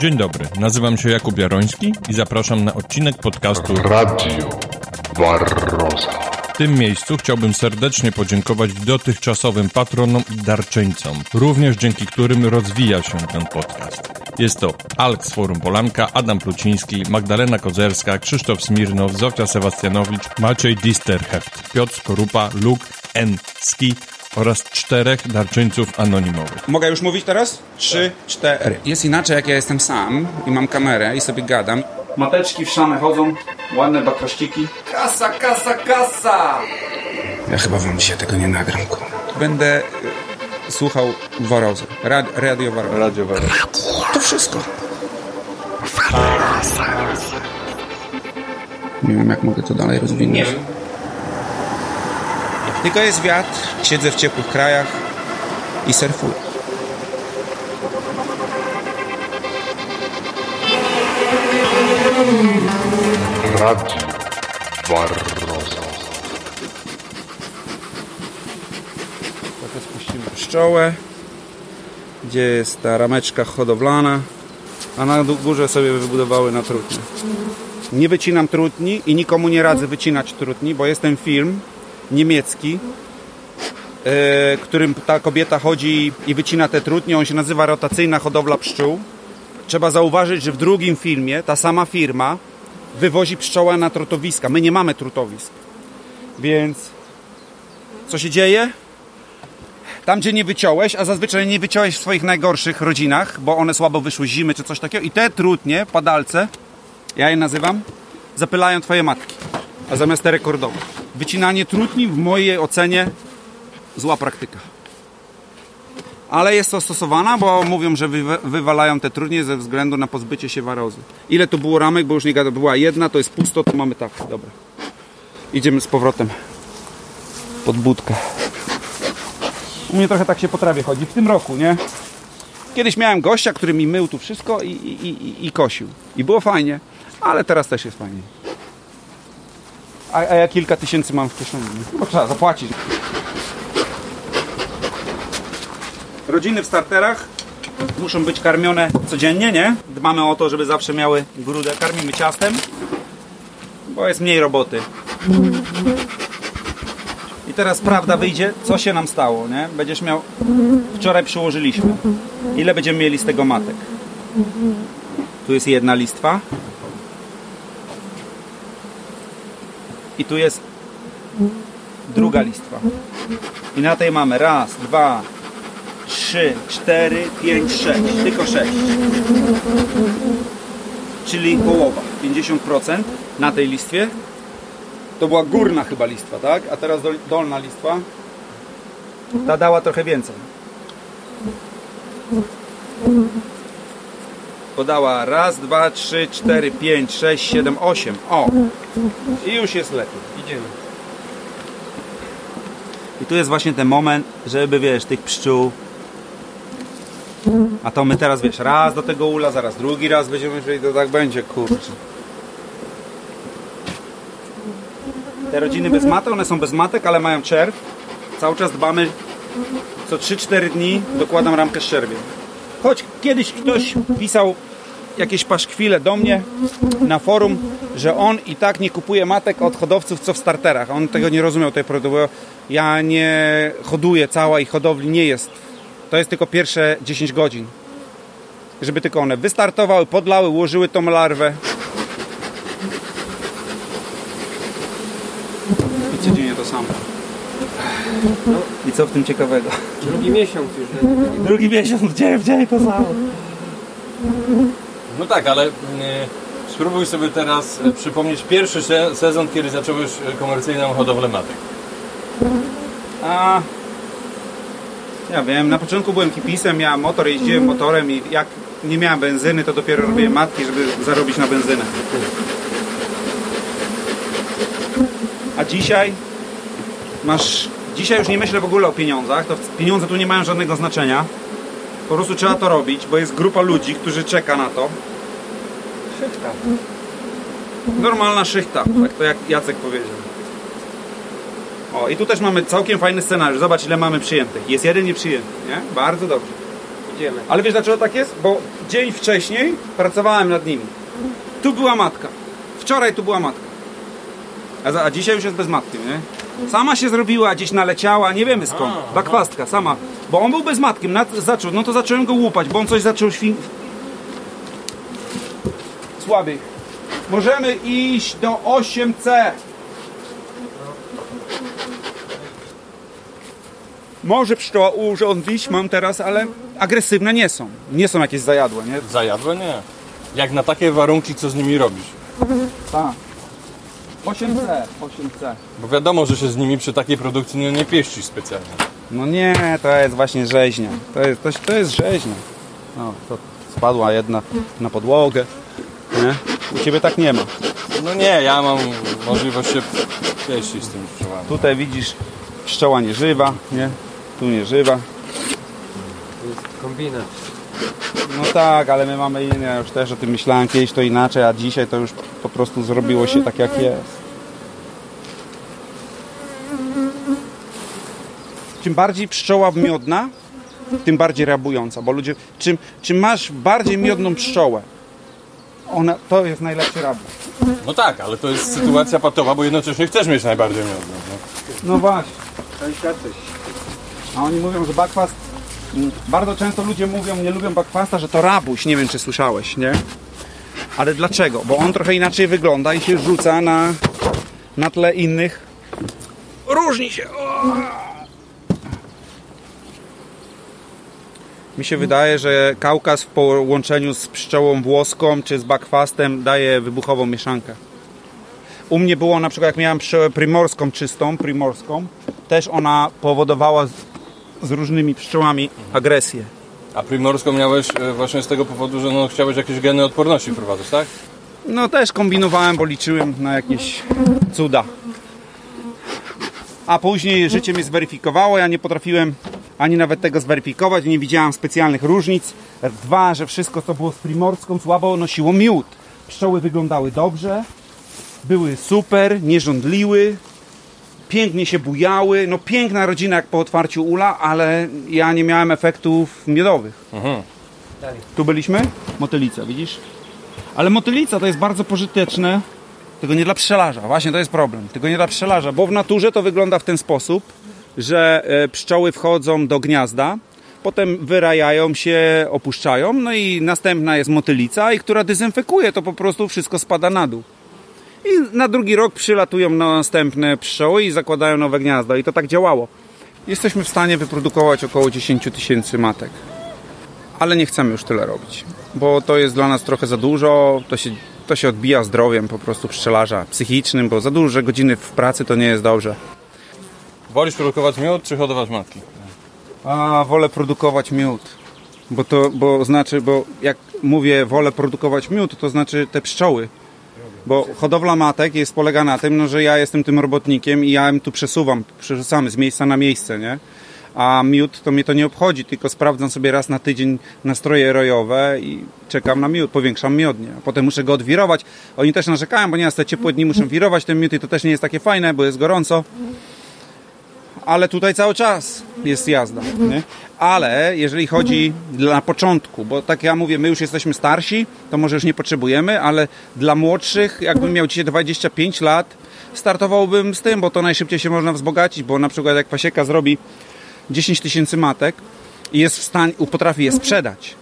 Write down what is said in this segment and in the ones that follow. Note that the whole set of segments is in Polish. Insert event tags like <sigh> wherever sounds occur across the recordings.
Dzień dobry, nazywam się Jakub Jaroński i zapraszam na odcinek podcastu Radio Barroza. W tym miejscu chciałbym serdecznie podziękować dotychczasowym patronom i darczyńcom, również dzięki którym rozwija się ten podcast. Jest to Alk z Forum Polanka, Adam Pluciński, Magdalena Kozerska, Krzysztof Smirnow, Zofia Sebastianowicz, Maciej Disterheft, Piotr Skorupa, Luke N. Oraz czterech darczyńców anonimowych. Mogę już mówić teraz? Trzy, cztery. Jest inaczej, jak ja jestem sam i mam kamerę i sobie gadam. Mateczki w szane chodzą, ładne bakraściki. Kasa, kasa, kasa! Ja chyba wam dzisiaj tego nie nagram. Będę y, słuchał Warozy. Rad, radio Warozy. Radio Waroza. To wszystko. Nie wiem, jak mogę to dalej rozwinąć. Nie wiem. Tylko jest wiatr, siedzę w ciepłych krajach i surfuję. Radio Barroza. Trochę spuścimy pszczołę, gdzie jest ta rameczka hodowlana, a na górze sobie wybudowały na trutnie. Nie wycinam trutni i nikomu nie radzę wycinać trutni, bo jest ten film niemiecki, e, którym ta kobieta chodzi i wycina te trutnie. On się nazywa rotacyjna hodowla pszczół. Trzeba zauważyć, że w drugim filmie ta sama firma wywozi pszczołę na trutowiska. My nie mamy trutowisk. Więc co się dzieje? Tam, gdzie nie wyciąłeś, a zazwyczaj nie wyciąłeś w swoich najgorszych rodzinach, bo one słabo wyszły zimy czy coś takiego i te trutnie, padalce, ja je nazywam, zapylają twoje matki, a zamiast te rekordowe. Wycinanie trutni w mojej ocenie zła praktyka. Ale jest to stosowana, bo mówią, że wy, wywalają te trudnie ze względu na pozbycie się warozy. Ile tu było ramek, bo już nie gada, była jedna, to jest pusto, to mamy tak, dobra. Idziemy z powrotem pod budkę. U mnie trochę tak się po trawie chodzi. W tym roku, nie? Kiedyś miałem gościa, który mi mył tu wszystko i, i, i, i kosił. I było fajnie, ale teraz też jest fajnie. A, a ja kilka tysięcy mam w kieszeni. Bo trzeba zapłacić. Rodziny w starterach muszą być karmione codziennie, nie? Dbamy o to, żeby zawsze miały grudę. Karmimy ciastem, bo jest mniej roboty. I teraz prawda wyjdzie, co się nam stało, nie? Będziesz miał... Wczoraj przyłożyliśmy. Ile będziemy mieli z tego matek? Tu jest jedna listwa. I tu jest druga listwa. I na tej mamy raz, dwa, trzy, cztery, pięć, sześć. Tylko sześć. Czyli połowa. 50% na tej listwie. To była górna chyba listwa, tak? A teraz dol- dolna listwa. Ta dała trochę więcej. Podała raz, dwa, trzy, cztery, pięć, sześć, siedem, osiem. O! I już jest lepiej. Idziemy. I tu jest właśnie ten moment, żeby wiesz, tych pszczół. A to my teraz wiesz, raz do tego ula, zaraz drugi raz będziemy, jeżeli to tak będzie, kurczę. Te rodziny bez matek, one są bez matek, ale mają czerw. Cały czas dbamy, co 3-4 dni dokładam ramkę z czerwiem. Choć kiedyś ktoś pisał jakieś paszkwile do mnie na forum, że on i tak nie kupuje matek od hodowców, co w starterach. On tego nie rozumiał, tej produktu, bo ja nie hoduję, cała ich hodowli nie jest. To jest tylko pierwsze 10 godzin. Żeby tylko one wystartowały, podlały, ułożyły tą larwę. I codziennie to samo. I co w tym ciekawego? Drugi miesiąc już. Drugi miesiąc, gdzie, gdzie to samo? No tak, ale e, spróbuj sobie teraz e, przypomnieć pierwszy se- sezon, kiedy zacząłeś e, komercyjną hodowlę matek. A ja wiem, na początku byłem hipisem, miałem motor, jeździłem motorem i jak nie miałem benzyny, to dopiero robiłem matki, żeby zarobić na benzynę. A dzisiaj masz. Dzisiaj już nie myślę w ogóle o pieniądzach. To pieniądze tu nie mają żadnego znaczenia. Po prostu trzeba to robić, bo jest grupa ludzi, którzy czeka na to. Szychta. Normalna szychta, tak to jak Jacek powiedział. O, i tu też mamy całkiem fajny scenariusz. Zobacz, ile mamy przyjętych. Jest jeden nieprzyjęty, nie? Bardzo dobrze. Idziemy. Ale wiesz dlaczego tak jest? Bo dzień wcześniej pracowałem nad nimi. Tu była matka. Wczoraj tu była matka. A, za, a dzisiaj już jest bez matki, nie? Sama się zrobiła, gdzieś naleciała, nie wiemy skąd. Bakwastka, sama. Bo on był bez matki, nad, zaczął, no to zacząłem go łupać, bo on coś zaczął świn... Słaby. Możemy iść do 8C. Może pszczoła urządzić, mam teraz, ale agresywne nie są. Nie są jakieś zajadłe, nie? Zajadłe? Nie. Jak na takie warunki, co z nimi robisz? Tak. 8C, 8C. Bo wiadomo, że się z nimi przy takiej produkcji nie, nie pieścisz specjalnie. No nie, to jest właśnie rzeźnia. To jest, to, to jest rzeźnia. No, to spadła jedna na podłogę. Nie? U ciebie tak nie ma. No nie, ja mam możliwość się pieścić z tymi pszczołami. Tutaj widzisz pszczoła nieżywa, nie? Tu nieżywa. To jest kombinat. No tak, ale my mamy inne, ja już też o tym myślałem kiedyś to inaczej, a dzisiaj to już po prostu zrobiło się tak jak jest. Czym bardziej pszczoła miodna, tym bardziej rabująca, bo ludzie, czym, czym masz bardziej miodną pszczołę, ona, to jest najlepszy rabun. No tak, ale to jest sytuacja patowa, bo jednocześnie chcesz mieć najbardziej miodną. No. No właśnie. To świadczyć. A oni mówią, że bakwast. mm, Bardzo często ludzie mówią, nie lubią bakwasta, że to rabuś. Nie wiem, czy słyszałeś, nie? Ale dlaczego? Bo on trochę inaczej wygląda i się rzuca na, na tle innych. Różni się. O! Mi się wydaje, że Kaukaz w połączeniu z pszczołą włoską czy z bakwastem daje wybuchową mieszankę. U mnie było na przykład, jak miałem pszczołę primorską czystą, primorską, też ona powodowała z, z różnymi pszczołami agresję. A primorską miałeś e, właśnie z tego powodu, że no, chciałeś jakieś geny odporności wprowadzać, tak? No też kombinowałem, bo liczyłem na jakieś cuda. A później życie mnie zweryfikowało, ja nie potrafiłem ani nawet tego zweryfikować, nie widziałem specjalnych różnic. Dwa, że wszystko co było z primorską słabo nosiło miód. Pszczoły wyglądały dobrze, były super, nie żądliły, pięknie się bujały. No piękna rodzina jak po otwarciu ula, ale ja nie miałem efektów miodowych. Dalej. Tu byliśmy? Motylica, widzisz? Ale motylica to jest bardzo pożyteczne, tylko nie dla pszczelarza. Właśnie to jest problem. Tylko nie dla pszczelarza, bo w naturze to wygląda w ten sposób, że e, pszczoły wchodzą do gniazda, potem wyrajają się, opuszczają, no i następna jest motylica, i która dezynfekuje, to po prostu wszystko spada na dół. I na drugi rok przylatują następne pszczoły i zakładają nowe gniazda. I to tak działało. Jesteśmy w stanie wyprodukować około 10 tysięcy matek ale nie chcemy już tyle robić, bo to jest dla nas trochę za dużo, to się, to się odbija zdrowiem po prostu pszczelarza psychicznym, bo za duże godziny w pracy to nie jest dobrze. Wolisz produkować miód czy hodować matki? A wolę produkować miód, bo to bo znaczy, bo jak mówię wolę produkować miód, to znaczy te pszczoły. Bo hodowla matek jest polega na tym, no, że ja jestem tym robotnikiem i ja im tu przesuwam, przerzucamy z miejsca na miejsce, nie? A miód to mnie to nie obchodzi, tylko sprawdzam sobie raz na tydzień nastroje rojowe i czekam na miód, powiększam miodnie. A potem muszę go odwirować. Oni też narzekają, bo nieraz te ciepłe dni muszę wirować ten miód i to też nie jest takie fajne, bo jest gorąco. Ale tutaj cały czas jest jazda. Nie? Ale jeżeli chodzi na początku, bo tak ja mówię, my już jesteśmy starsi, to może już nie potrzebujemy, ale dla młodszych, jakbym miał dzisiaj 25 lat, startowałbym z tym, bo to najszybciej się można wzbogacić, bo na przykład jak pasieka zrobi 10 tysięcy matek i jest w stanie, potrafi je sprzedać,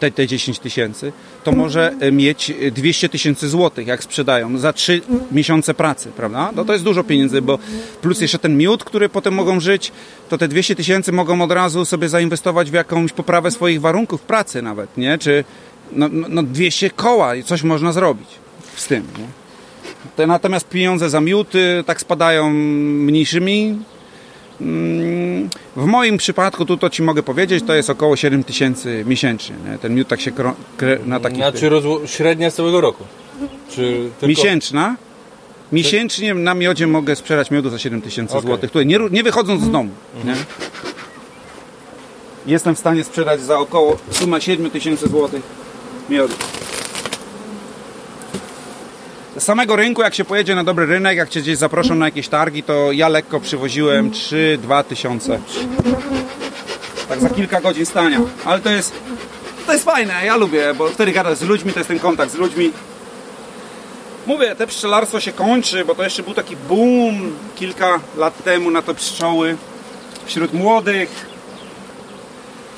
te, te 10 tysięcy, to może e, mieć e, 200 tysięcy złotych, jak sprzedają, za 3 miesiące pracy, prawda? No to jest dużo pieniędzy, bo plus jeszcze ten miód, który potem mogą żyć, to te 200 tysięcy mogą od razu sobie zainwestować w jakąś poprawę swoich warunków pracy nawet, nie? Czy no, no, no 200 koła, coś można zrobić z tym, nie? Te, natomiast pieniądze za miód y, tak spadają mniejszymi W moim przypadku, tu to Ci mogę powiedzieć, to jest około 7 tysięcy miesięcznie. Nie? Ten miód tak się na takich... Znaczy rozło- średnia z całego roku? Czy tylko... Miesięczna. Miesięcznie na miodzie mogę sprzedać miodu za 7 tysięcy Okej. złotych. Nie, nie wychodząc z domu. Nie? Jestem w stanie sprzedać za około sumę 7 tysięcy złotych miodu. Samego rynku, jak się pojedzie na dobry rynek, jak cię gdzieś zaproszą na jakieś targi, to ja lekko przywoziłem 3-2 tysiące. Tak za kilka godzin stania. Ale to jest, to jest fajne, ja lubię, bo wtedy gadasz z ludźmi, to jest ten kontakt z ludźmi. Mówię, te pszczelarstwo się kończy, bo to jeszcze był taki boom kilka lat temu na te pszczoły wśród młodych.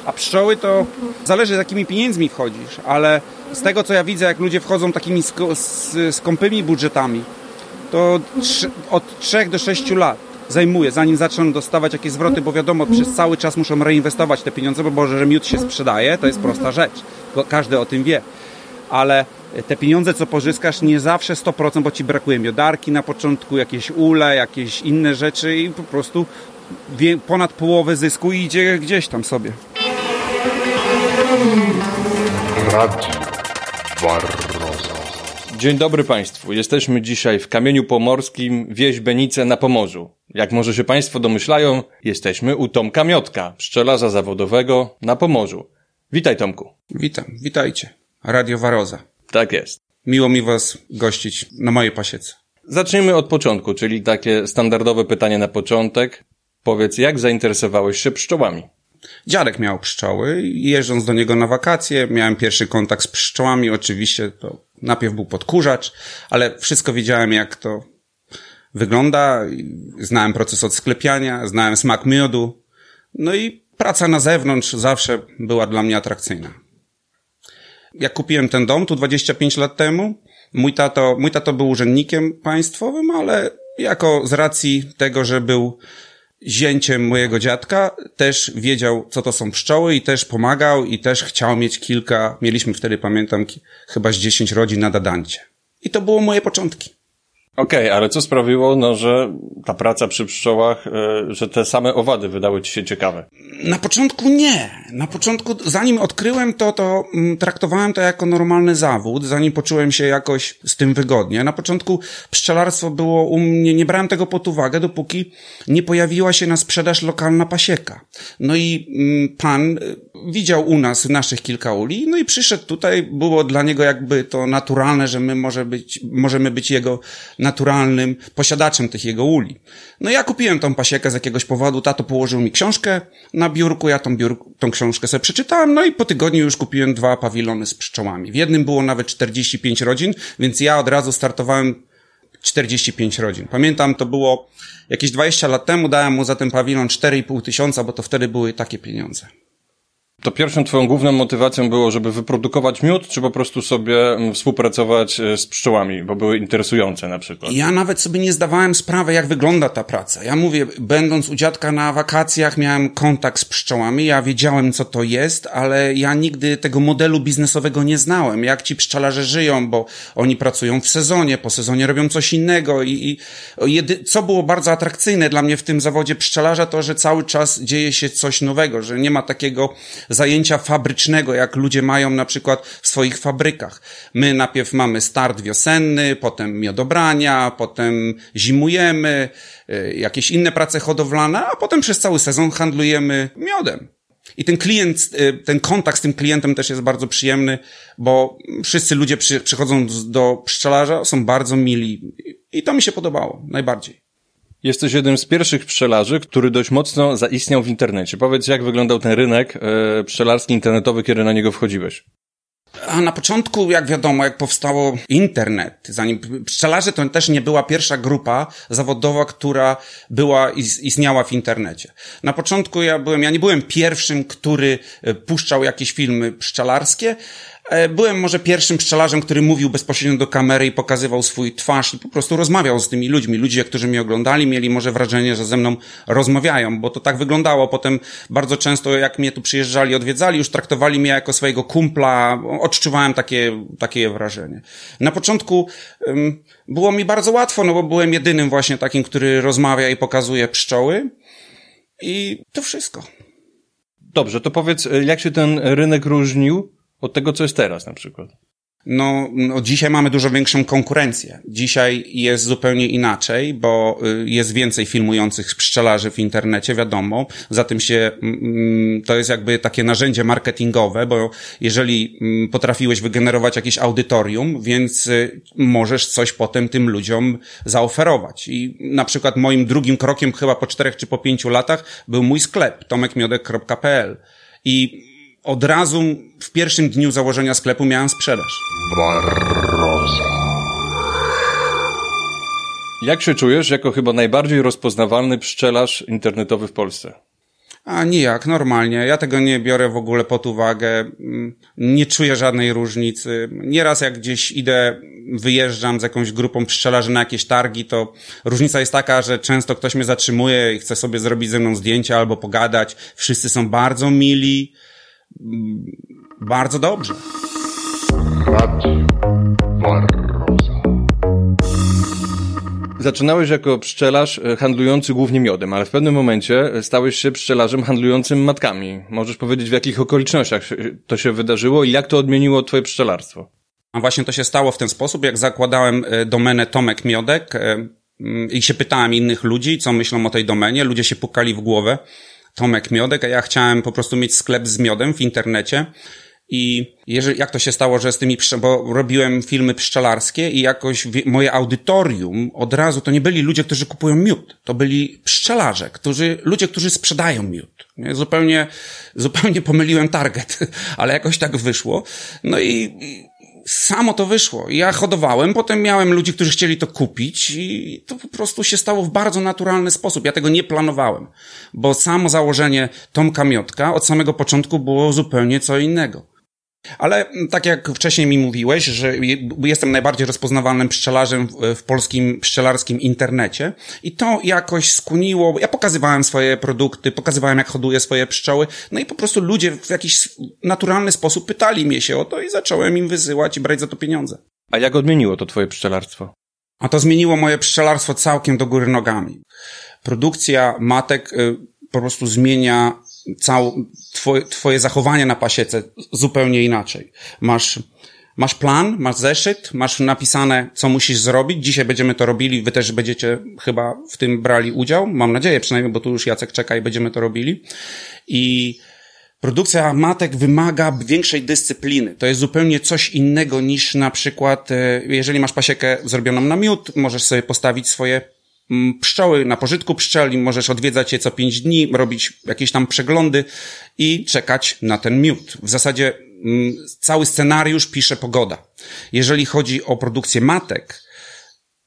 A pszczoły to zależy z jakimi pieniędzmi wchodzisz, ale z tego co ja widzę, jak ludzie wchodzą takimi skąpymi budżetami, to od 3 do 6 lat zajmuje, zanim zaczną dostawać jakieś zwroty, bo wiadomo, przez cały czas muszą reinwestować te pieniądze, bo Boże, że miód się sprzedaje, to jest prosta rzecz. Każdy o tym wie. Ale te pieniądze, co pozyskasz, nie zawsze 100%, bo ci brakuje miodarki na początku, jakieś ule, jakieś inne rzeczy i po prostu ponad połowę zysku idzie gdzieś tam sobie. Radio Barroza. Dzień dobry Państwu. Jesteśmy dzisiaj w Kamieniu Pomorskim, wieś Benice na Pomorzu. Jak może się Państwo domyślają, jesteśmy u Tomka Miotka, pszczelarza zawodowego na Pomorzu. Witaj Tomku. Witam, witajcie. Radio Waroza. Tak jest. Miło mi Was gościć na mojej pasiece. Zacznijmy od początku, czyli takie standardowe pytanie na początek. Powiedz, jak zainteresowałeś się pszczołami? Dziadek miał pszczoły i jeżdżąc do niego na wakacje, miałem pierwszy kontakt z pszczołami. Oczywiście to najpierw był podkurzacz, ale wszystko wiedziałem, jak to wygląda. Znałem proces odsklepiania, znałem smak miodu. No i praca na zewnątrz zawsze była dla mnie atrakcyjna. Jak kupiłem ten dom tu 25 lat temu, mój tato, mój tato był urzędnikiem państwowym, ale jako z racji tego, że był zięciem mojego dziadka, też wiedział, co to są pszczoły i też pomagał i też chciał mieć kilka, mieliśmy wtedy, pamiętam, chyba z 10 rodzin na Dadancie. I to było moje początki. Okej, ale co sprawiło, no, że ta praca przy pszczołach, e, że te same owady wydały ci się ciekawe? Na początku nie. Na początku, zanim odkryłem to, to mm, traktowałem to jako normalny zawód, zanim poczułem się jakoś z tym wygodnie. Na początku pszczelarstwo było u mnie, nie brałem tego pod uwagę, dopóki nie pojawiła się na sprzedaż lokalna pasieka. No i mm, pan y, widział u nas naszych kilka uli, no i przyszedł tutaj, było dla niego jakby to naturalne, że my może być, możemy być jego naturalnym posiadaczem tych jego uli. No ja kupiłem tą pasiekę z jakiegoś powodu, tato położył mi książkę na biurku, ja tą, biur, tą książkę sobie przeczytałem, no i po tygodniu już kupiłem dwa pawilony z pszczołami. W jednym było nawet 45 rodzin, więc ja od razu startowałem 45 rodzin. Pamiętam, to było jakieś 20 lat temu, dałem mu za ten pawilon 4,5 tysiąca, bo to wtedy były takie pieniądze. To pierwszą twoją główną motywacją było, żeby wyprodukować miód, czy po prostu sobie mm, współpracować e, z pszczołami, bo były interesujące na przykład? Ja nawet sobie nie zdawałem sprawy, jak wygląda ta praca. Ja mówię, będąc u dziadka na wakacjach, miałem kontakt z pszczołami, ja wiedziałem, co to jest, ale ja nigdy tego modelu biznesowego nie znałem. Jak ci pszczelarze żyją, bo oni pracują w sezonie, po sezonie robią coś innego i, i jedy, co było bardzo atrakcyjne dla mnie w tym zawodzie pszczelarza, to, że cały czas dzieje się coś nowego, że nie ma takiego zajęcia fabrycznego, jak ludzie mają na przykład w swoich fabrykach. My najpierw mamy start wiosenny, potem miodobrania, potem zimujemy, y, jakieś inne prace hodowlane, a potem przez cały sezon handlujemy miodem. I ten klient, y, ten kontakt z tym klientem też jest bardzo przyjemny, bo wszyscy ludzie przy, przychodzą do pszczelarza, są bardzo mili i to mi się podobało najbardziej. Jesteś jednym z pierwszych pszczelarzy, który dość mocno zaistniał w internecie. Powiedz, jak wyglądał ten rynek e, pszczelarski internetowy, kiedy na niego wchodziłeś? A na początku, jak wiadomo, jak powstało internet, zanim pszczelarze to też nie była pierwsza grupa zawodowa, która była is- istniała w internecie. Na początku ja byłem, ja nie byłem pierwszym, który e, puszczał jakieś filmy pszczelarskie. E, Byłem może pierwszym pszczelarzem, który mówił bezpośrednio do kamery i pokazywał swój twarz i po prostu rozmawiał z tymi ludźmi. Ludzie, którzy mnie oglądali, mieli może wrażenie, że ze mną rozmawiają, bo to tak wyglądało. Potem bardzo często, jak mnie tu przyjeżdżali, odwiedzali, już traktowali mnie jako swojego kumpla. Odczuwałem takie, takie wrażenie. Na początku ym, było mi bardzo łatwo, no bo byłem jedynym właśnie takim, który rozmawia i pokazuje pszczoły. I to wszystko. Dobrze, to powiedz, e, jak się ten rynek różnił od tego, co jest teraz na przykład? No, no, dzisiaj mamy dużo większą konkurencję. Dzisiaj jest zupełnie inaczej, bo y, jest więcej filmujących pszczelarzy w internecie, wiadomo. Za tym się, mm, to jest jakby takie narzędzie marketingowe, bo jeżeli mm, potrafiłeś wygenerować jakieś audytorium, więc y, możesz coś potem tym ludziom zaoferować. I na przykład moim drugim krokiem chyba po czterech czy po pięciu latach był mój sklep tomekmiodek.pl. I od razu w pierwszym dniu założenia sklepu miałem sprzedaż. Barroza. Jak się czujesz jako chyba najbardziej rozpoznawalny pszczelarz internetowy w Polsce? A nijak, normalnie. Ja tego nie biorę w ogóle pod uwagę. Mm, Nie czuję żadnej różnicy. Nieraz jak gdzieś idę, wyjeżdżam z jakąś grupą pszczelarzy na jakieś targi, to różnica jest taka, że często ktoś mnie zatrzymuje i chce sobie zrobić ze mną zdjęcie albo pogadać. Wszyscy są bardzo mili. Mm, Bardzo dobrze. Radio Barroza. Zaczynałeś jako pszczelarz e, handlujący głównie miodem, ale w pewnym momencie e, stałeś się pszczelarzem handlującym matkami. Możesz powiedzieć, w jakich okolicznościach to się wydarzyło i jak to odmieniło twoje pszczelarstwo? A właśnie to się stało w ten sposób, jak zakładałem e, domenę Tomek Miodek mm, i się pytałem innych ludzi, co myślą o tej domenie. Ludzie się pukali w głowę. Tomek Miodek, a ja chciałem po prostu mieć sklep z miodem w internecie. I jeżeli, jak to się stało, że z tymi, bo robiłem filmy pszczelarskie i jakoś moje audytorium od razu to nie byli ludzie, którzy kupują miód. To byli pszczelarze, którzy, ludzie, którzy sprzedają miód. Nie? Zupełnie, zupełnie pomyliłem target, <laughs> ale jakoś tak wyszło. No i, i samo to wyszło. Ja hodowałem, potem miałem ludzi, którzy chcieli to kupić i to po prostu się stało w bardzo naturalny sposób. Ja tego nie planowałem, bo samo założenie Tomka Miotka od samego początku było zupełnie co innego. Ale mm, tak jak wcześniej mi mówiłeś, że je- jestem najbardziej rozpoznawalnym pszczelarzem w, w polskim pszczelarskim internecie i to jakoś skłoniło, ja pokazywałem swoje produkty, pokazywałem jak hoduję swoje pszczoły, no i po prostu ludzie w jakiś naturalny sposób pytali mnie się o to i zacząłem im wysyłać i brać za to pieniądze. A jak odmieniło to twoje pszczelarstwo? A to zmieniło moje pszczelarstwo całkiem do góry nogami. Produkcja matek y, po prostu zmienia całe twoje, twoje zachowanie na pasiece zupełnie inaczej. Masz, masz plan, masz zeszyt, masz napisane, co musisz zrobić. Dzisiaj będziemy to robili, wy też będziecie chyba w tym brali udział. Mam nadzieję przynajmniej, bo tu już Jacek czeka i będziemy to robili. I Produkcja matek wymaga większej dyscypliny. To jest zupełnie coś innego niż na przykład, e, jeżeli masz pasiekę zrobioną na miód, możesz sobie postawić swoje pszczoły na pożytku pszczeli, możesz odwiedzać je co pięć dni, robić jakieś tam przeglądy i czekać na ten miód. W zasadzie mm, cały scenariusz pisze pogoda. Jeżeli chodzi o produkcję matek,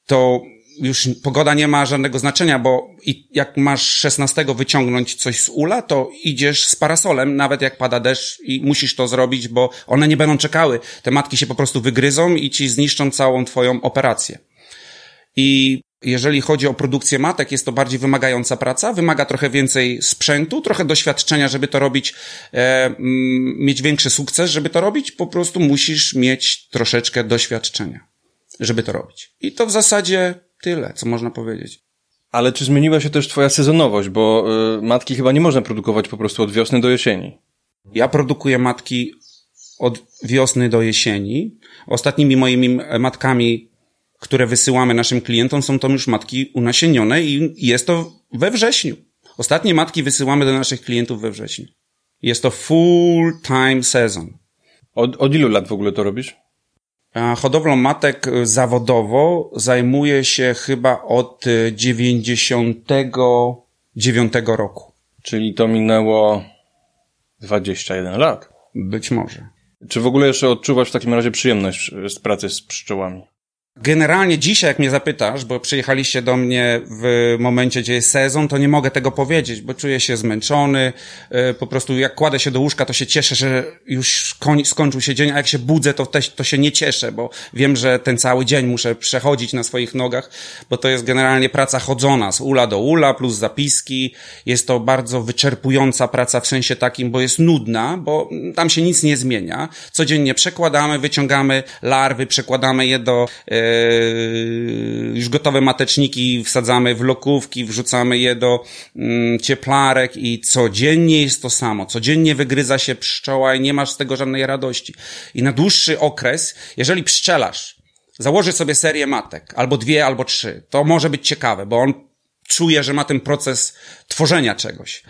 to już pogoda nie ma żadnego znaczenia, bo jak masz 16 wyciągnąć coś z ula, to idziesz z parasolem, nawet jak pada deszcz i musisz to zrobić, bo one nie będą czekały. Te matki się po prostu wygryzą i ci zniszczą całą twoją operację. I jeżeli chodzi o produkcję matek, jest to bardziej wymagająca praca, wymaga trochę więcej sprzętu, trochę doświadczenia, żeby to robić, e, mieć większy sukces, żeby to robić, po prostu musisz mieć troszeczkę doświadczenia, żeby to robić. I to w zasadzie tyle, co można powiedzieć. Ale czy zmieniła się też twoja sezonowość, bo y, matki chyba nie można produkować po prostu od wiosny do jesieni. Ja produkuję matki od wiosny do jesieni. Ostatnimi moimi matkami, które wysyłamy naszym klientom, są to już matki unasienione i jest to we wrześniu. Ostatnie matki wysyłamy do naszych klientów we wrześniu. Jest to full time sezon. Od, od ilu lat w ogóle to robisz? Hodowlą matek y, zawodowo zajmuję się chyba od y, 99 roku. Czyli to minęło 21 lat. Być może. Czy w ogóle jeszcze odczuwasz w takim razie przyjemność z pracy z pszczołami? Generalnie dzisiaj, jak mnie zapytasz, bo przyjechaliście do mnie w momencie, gdzie jest sezon, to nie mogę tego powiedzieć, bo czuję się zmęczony. e, Po prostu jak kładę się do łóżka, to się cieszę, że już koń, skończył się dzień, a jak się budzę, to, też, to się nie cieszę, bo wiem, że ten cały dzień muszę przechodzić na swoich nogach, bo to jest generalnie praca chodzona z ula do ula, plus zapiski. Jest to bardzo wyczerpująca praca w sensie takim, bo jest nudna, bo tam się nic nie zmienia. Codziennie przekładamy, wyciągamy larwy, przekładamy je do e, już gotowe mateczniki wsadzamy w lokówki, wrzucamy je do mm, cieplarek i codziennie jest to samo. Codziennie wygryza się pszczoła i nie masz z tego żadnej radości. I na dłuższy okres, jeżeli pszczelarz założy sobie serię matek, albo dwie, albo trzy, to może być ciekawe, bo on czuje, że ma ten proces tworzenia czegoś.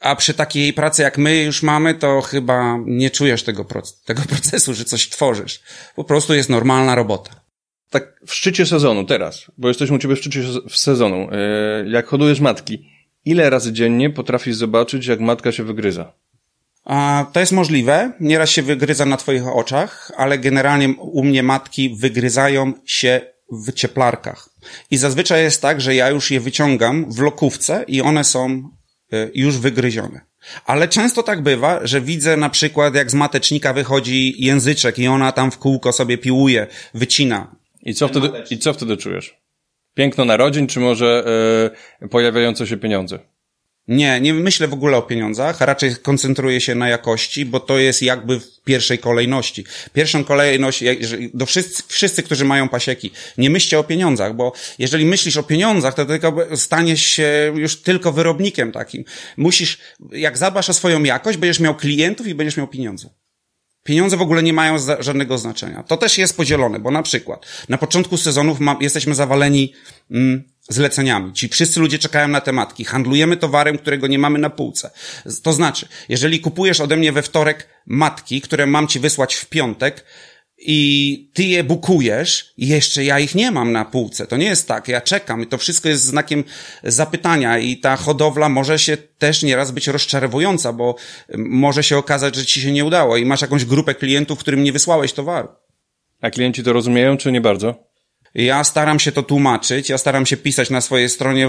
A przy takiej pracy jak my już mamy, to chyba nie czujesz tego, tego <laughs> procesu, że coś tworzysz. Po prostu jest normalna robota. Tak w szczycie sezonu teraz, bo jesteśmy u ciebie w szczycie w sezonu. E, jak hodujesz matki, ile razy dziennie potrafisz zobaczyć, jak matka się wygryza? A, to jest możliwe. Nieraz się wygryza na twoich oczach, ale generalnie u mnie matki wygryzają się w cieplarkach. I zazwyczaj jest tak, że ja już je wyciągam w lokówce i one są y, już wygryzione. Ale często tak bywa, że widzę na przykład, jak z matecznika wychodzi języczek i ona tam w kółko sobie piłuje, wycina. I co wtedy, i co wtedy czujesz? Piękno narodzin, czy może yy, pojawiające się pieniądze? Nie, nie myślę w ogóle o pieniądzach, raczej koncentruję się na jakości, bo to jest jakby w pierwszej kolejności. Pierwszą kolejność, do wszyscy, wszyscy, którzy mają pasieki, nie myślcie o pieniądzach, bo jeżeli myślisz o pieniądzach, to tylko staniesz się już tylko wyrobnikiem takim. Musisz, jak zadbasz o swoją jakość, będziesz miał klientów i będziesz miał pieniądze. Pieniądze w ogóle nie mają żadnego znaczenia. To też jest podzielone, bo na przykład na początku sezonów ma, jesteśmy zawaleni mm, zleceniami. Ci wszyscy ludzie czekają na tematki. Handlujemy towarem, którego nie mamy na półce. To znaczy, jeżeli kupujesz ode mnie we wtorek matki, które mam ci wysłać w piątek, i ty je bukujesz jeszcze ja ich nie mam na półce. To nie jest tak. Ja czekam i to wszystko jest znakiem zapytania i ta hodowla może się też nieraz być rozczarowująca, bo może się okazać, że ci się nie udało i masz jakąś grupę klientów, którym nie wysłałeś towaru. A klienci to rozumieją, czy nie bardzo? Ja staram się to tłumaczyć, ja staram się pisać na swojej stronie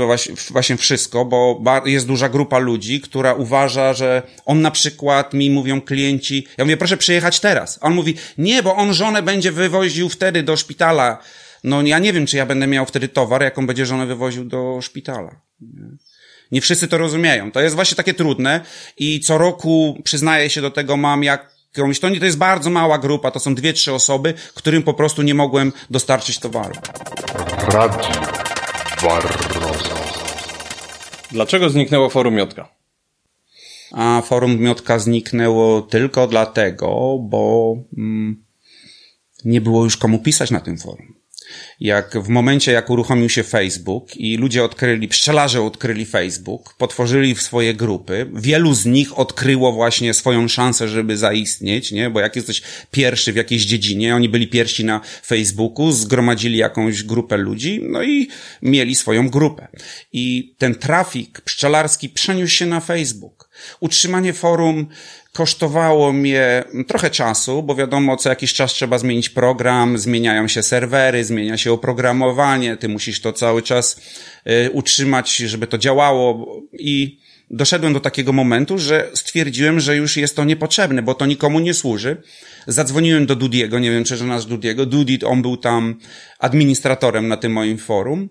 właśnie wszystko, bo jest duża grupa ludzi, która uważa, że on na przykład, mi mówią klienci, ja mówię, proszę przyjechać teraz. On mówi, nie, bo on żonę będzie wywoził wtedy do szpitala. No ja nie wiem, czy ja będę miał wtedy towar, jaką będzie żonę wywoził do szpitala. Nie wszyscy to rozumieją. To jest właśnie takie trudne i co roku przyznaję się do tego, mam jak jakąś, to, nie, to jest bardzo mała grupa, to są dwie, trzy osoby, którym po prostu nie mogłem dostarczyć towaru. Radio Barroso. Dlaczego zniknęło forum Miotka? A forum Miotka zniknęło tylko dlatego, bo mm, nie było już komu pisać na tym forum jak w momencie, jak uruchomił się Facebook i ludzie odkryli, pszczelarze odkryli Facebook, potworzyli swoje grupy, wielu z nich odkryło właśnie swoją szansę, żeby zaistnieć, nie? Bo jak jesteś pierwszy w jakiejś dziedzinie, oni byli pierwsi na Facebooku, zgromadzili jakąś grupę ludzi, no i mieli swoją grupę. I ten trafik pszczelarski przeniósł się na Facebook. Utrzymanie forum Kosztowało mnie trochę czasu, bo wiadomo, co jakiś czas trzeba zmienić program, zmieniają się serwery, zmienia się oprogramowanie, ty musisz to cały czas y, utrzymać, żeby to działało i doszedłem do takiego momentu, że stwierdziłem, że już jest to niepotrzebne, bo to nikomu nie służy. Zadzwoniłem do Dudiego, nie wiem czy znasz Dudiego. Dudi, on był tam administratorem na tym moim forum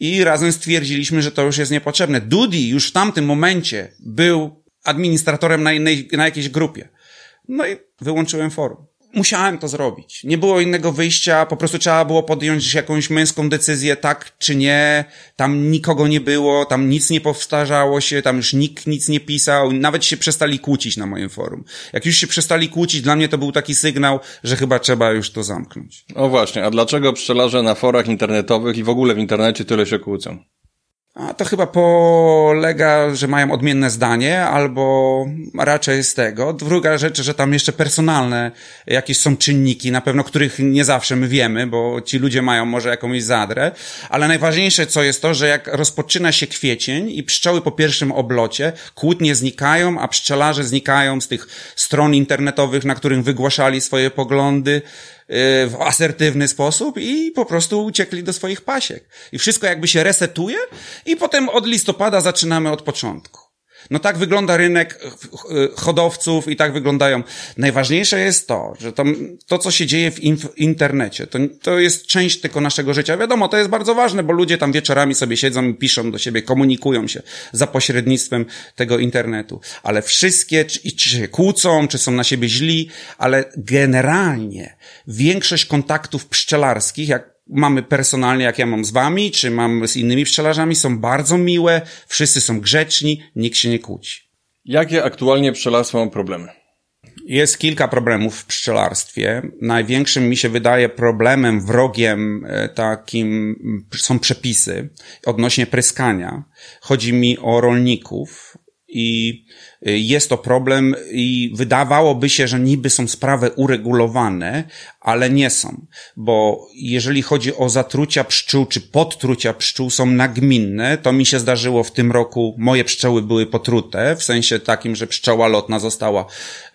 i razem stwierdziliśmy, że to już jest niepotrzebne. Dudi już w tamtym momencie był administratorem na, na jakiejś grupie. No i wyłączyłem forum. Musiałem to zrobić. Nie było innego wyjścia, po prostu trzeba było podjąć jakąś męską decyzję, tak czy nie. Tam nikogo nie było, tam nic nie powtarzało się, tam już nikt nic nie pisał, nawet się przestali kłócić na moim forum. Jak już się przestali kłócić, dla mnie to był taki sygnał, że chyba trzeba już to zamknąć. O właśnie, a dlaczego pszczelarze na forach internetowych i w ogóle w internecie tyle się kłócą? A to chyba polega, że mają odmienne zdanie, albo raczej z tego. Druga rzecz, że tam jeszcze personalne jakieś są czynniki, na pewno których nie zawsze my wiemy, bo ci ludzie mają może jakąś zadrę, ale najważniejsze co jest to, że jak rozpoczyna się kwiecień i pszczoły po pierwszym oblocie, kłótnie znikają, a pszczelarze znikają z tych stron internetowych, na których wygłaszali swoje poglądy, w asertywny sposób i po prostu uciekli do swoich pasiek. I wszystko jakby się resetuje i potem od listopada zaczynamy od początku. No tak wygląda rynek hodowców i tak wyglądają. Najważniejsze jest to, że to, to co się dzieje w, w internecie, to, to jest część tylko naszego życia. Wiadomo, to jest bardzo ważne, bo ludzie tam wieczorami sobie siedzą i piszą do siebie, komunikują się za pośrednictwem tego internetu. Ale wszystkie, czy, czy się kłócą, czy są na siebie źli, ale generalnie większość kontaktów pszczelarskich, jak mamy personalnie, jak ja mam z wami, czy mam z innymi pszczelarzami, są bardzo miłe, wszyscy są grzeczni, nikt się nie kłóci. Jakie aktualnie pszczelarstwo ma problemy? Jest kilka problemów w pszczelarstwie. Największym mi się wydaje problemem, wrogiem e, takim są przepisy odnośnie pryskania. Chodzi mi o rolników i jest to problem i wydawałoby się, że niby są sprawy uregulowane, ale nie są, bo jeżeli chodzi o zatrucia pszczół czy podtrucia pszczół są nagminne, to mi się zdarzyło w tym roku, moje pszczoły były potrute, w sensie takim, że pszczoła lotna została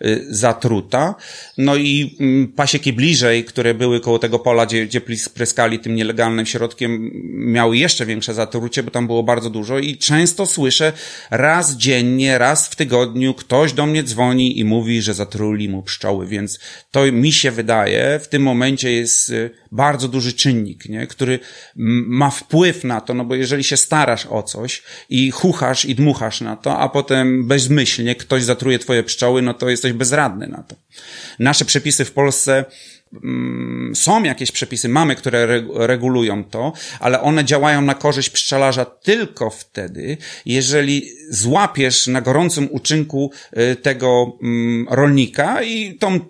y, zatruta, no i mm, pasieki bliżej, które były koło tego pola, gdzie, gdzie pryskali tym nielegalnym środkiem, miały jeszcze większe zatrucie, bo tam było bardzo dużo i często słyszę raz dziennie, raz w tygodniu ktoś do mnie dzwoni i mówi, że zatruli mu pszczoły, więc to mi się wydaje, w tym momencie jest y, bardzo duży czynnik, nie? który ma wpływ na to, no bo jeżeli się starasz o coś i chuchasz i dmuchasz na to, a potem bezmyślnie ktoś zatruje twoje pszczoły, no to jesteś bezradny na to. Nasze przepisy w Polsce są jakieś przepisy, mamy, które reg- regulują to, ale one działają na korzyść pszczelarza tylko wtedy, jeżeli złapiesz na gorącym uczynku y, tego mm, rolnika i tą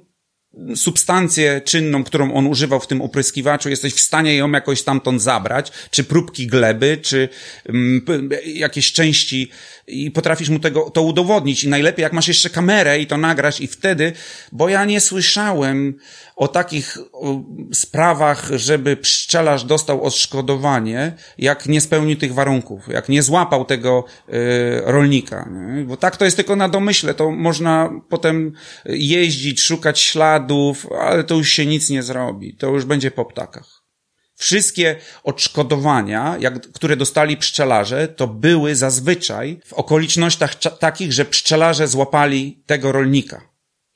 substancję czynną, którą on używał w tym opryskiwaczu, jesteś w stanie ją jakoś stamtąd zabrać, czy próbki gleby, czy mm, jakieś części i potrafisz mu tego, to udowodnić i najlepiej jak masz jeszcze kamerę i to nagrasz i wtedy, bo ja nie słyszałem o takich sprawach, żeby pszczelarz dostał odszkodowanie, jak nie spełnił tych warunków, jak nie złapał tego y, rolnika. Nie? Bo tak to jest tylko na domyśle, to można potem jeździć, szukać śladów, ale to już się nic nie zrobi. To już będzie po ptakach. Wszystkie odszkodowania, jak, które dostali pszczelarze, to były zazwyczaj w okolicznościach takich, że pszczelarze złapali tego rolnika.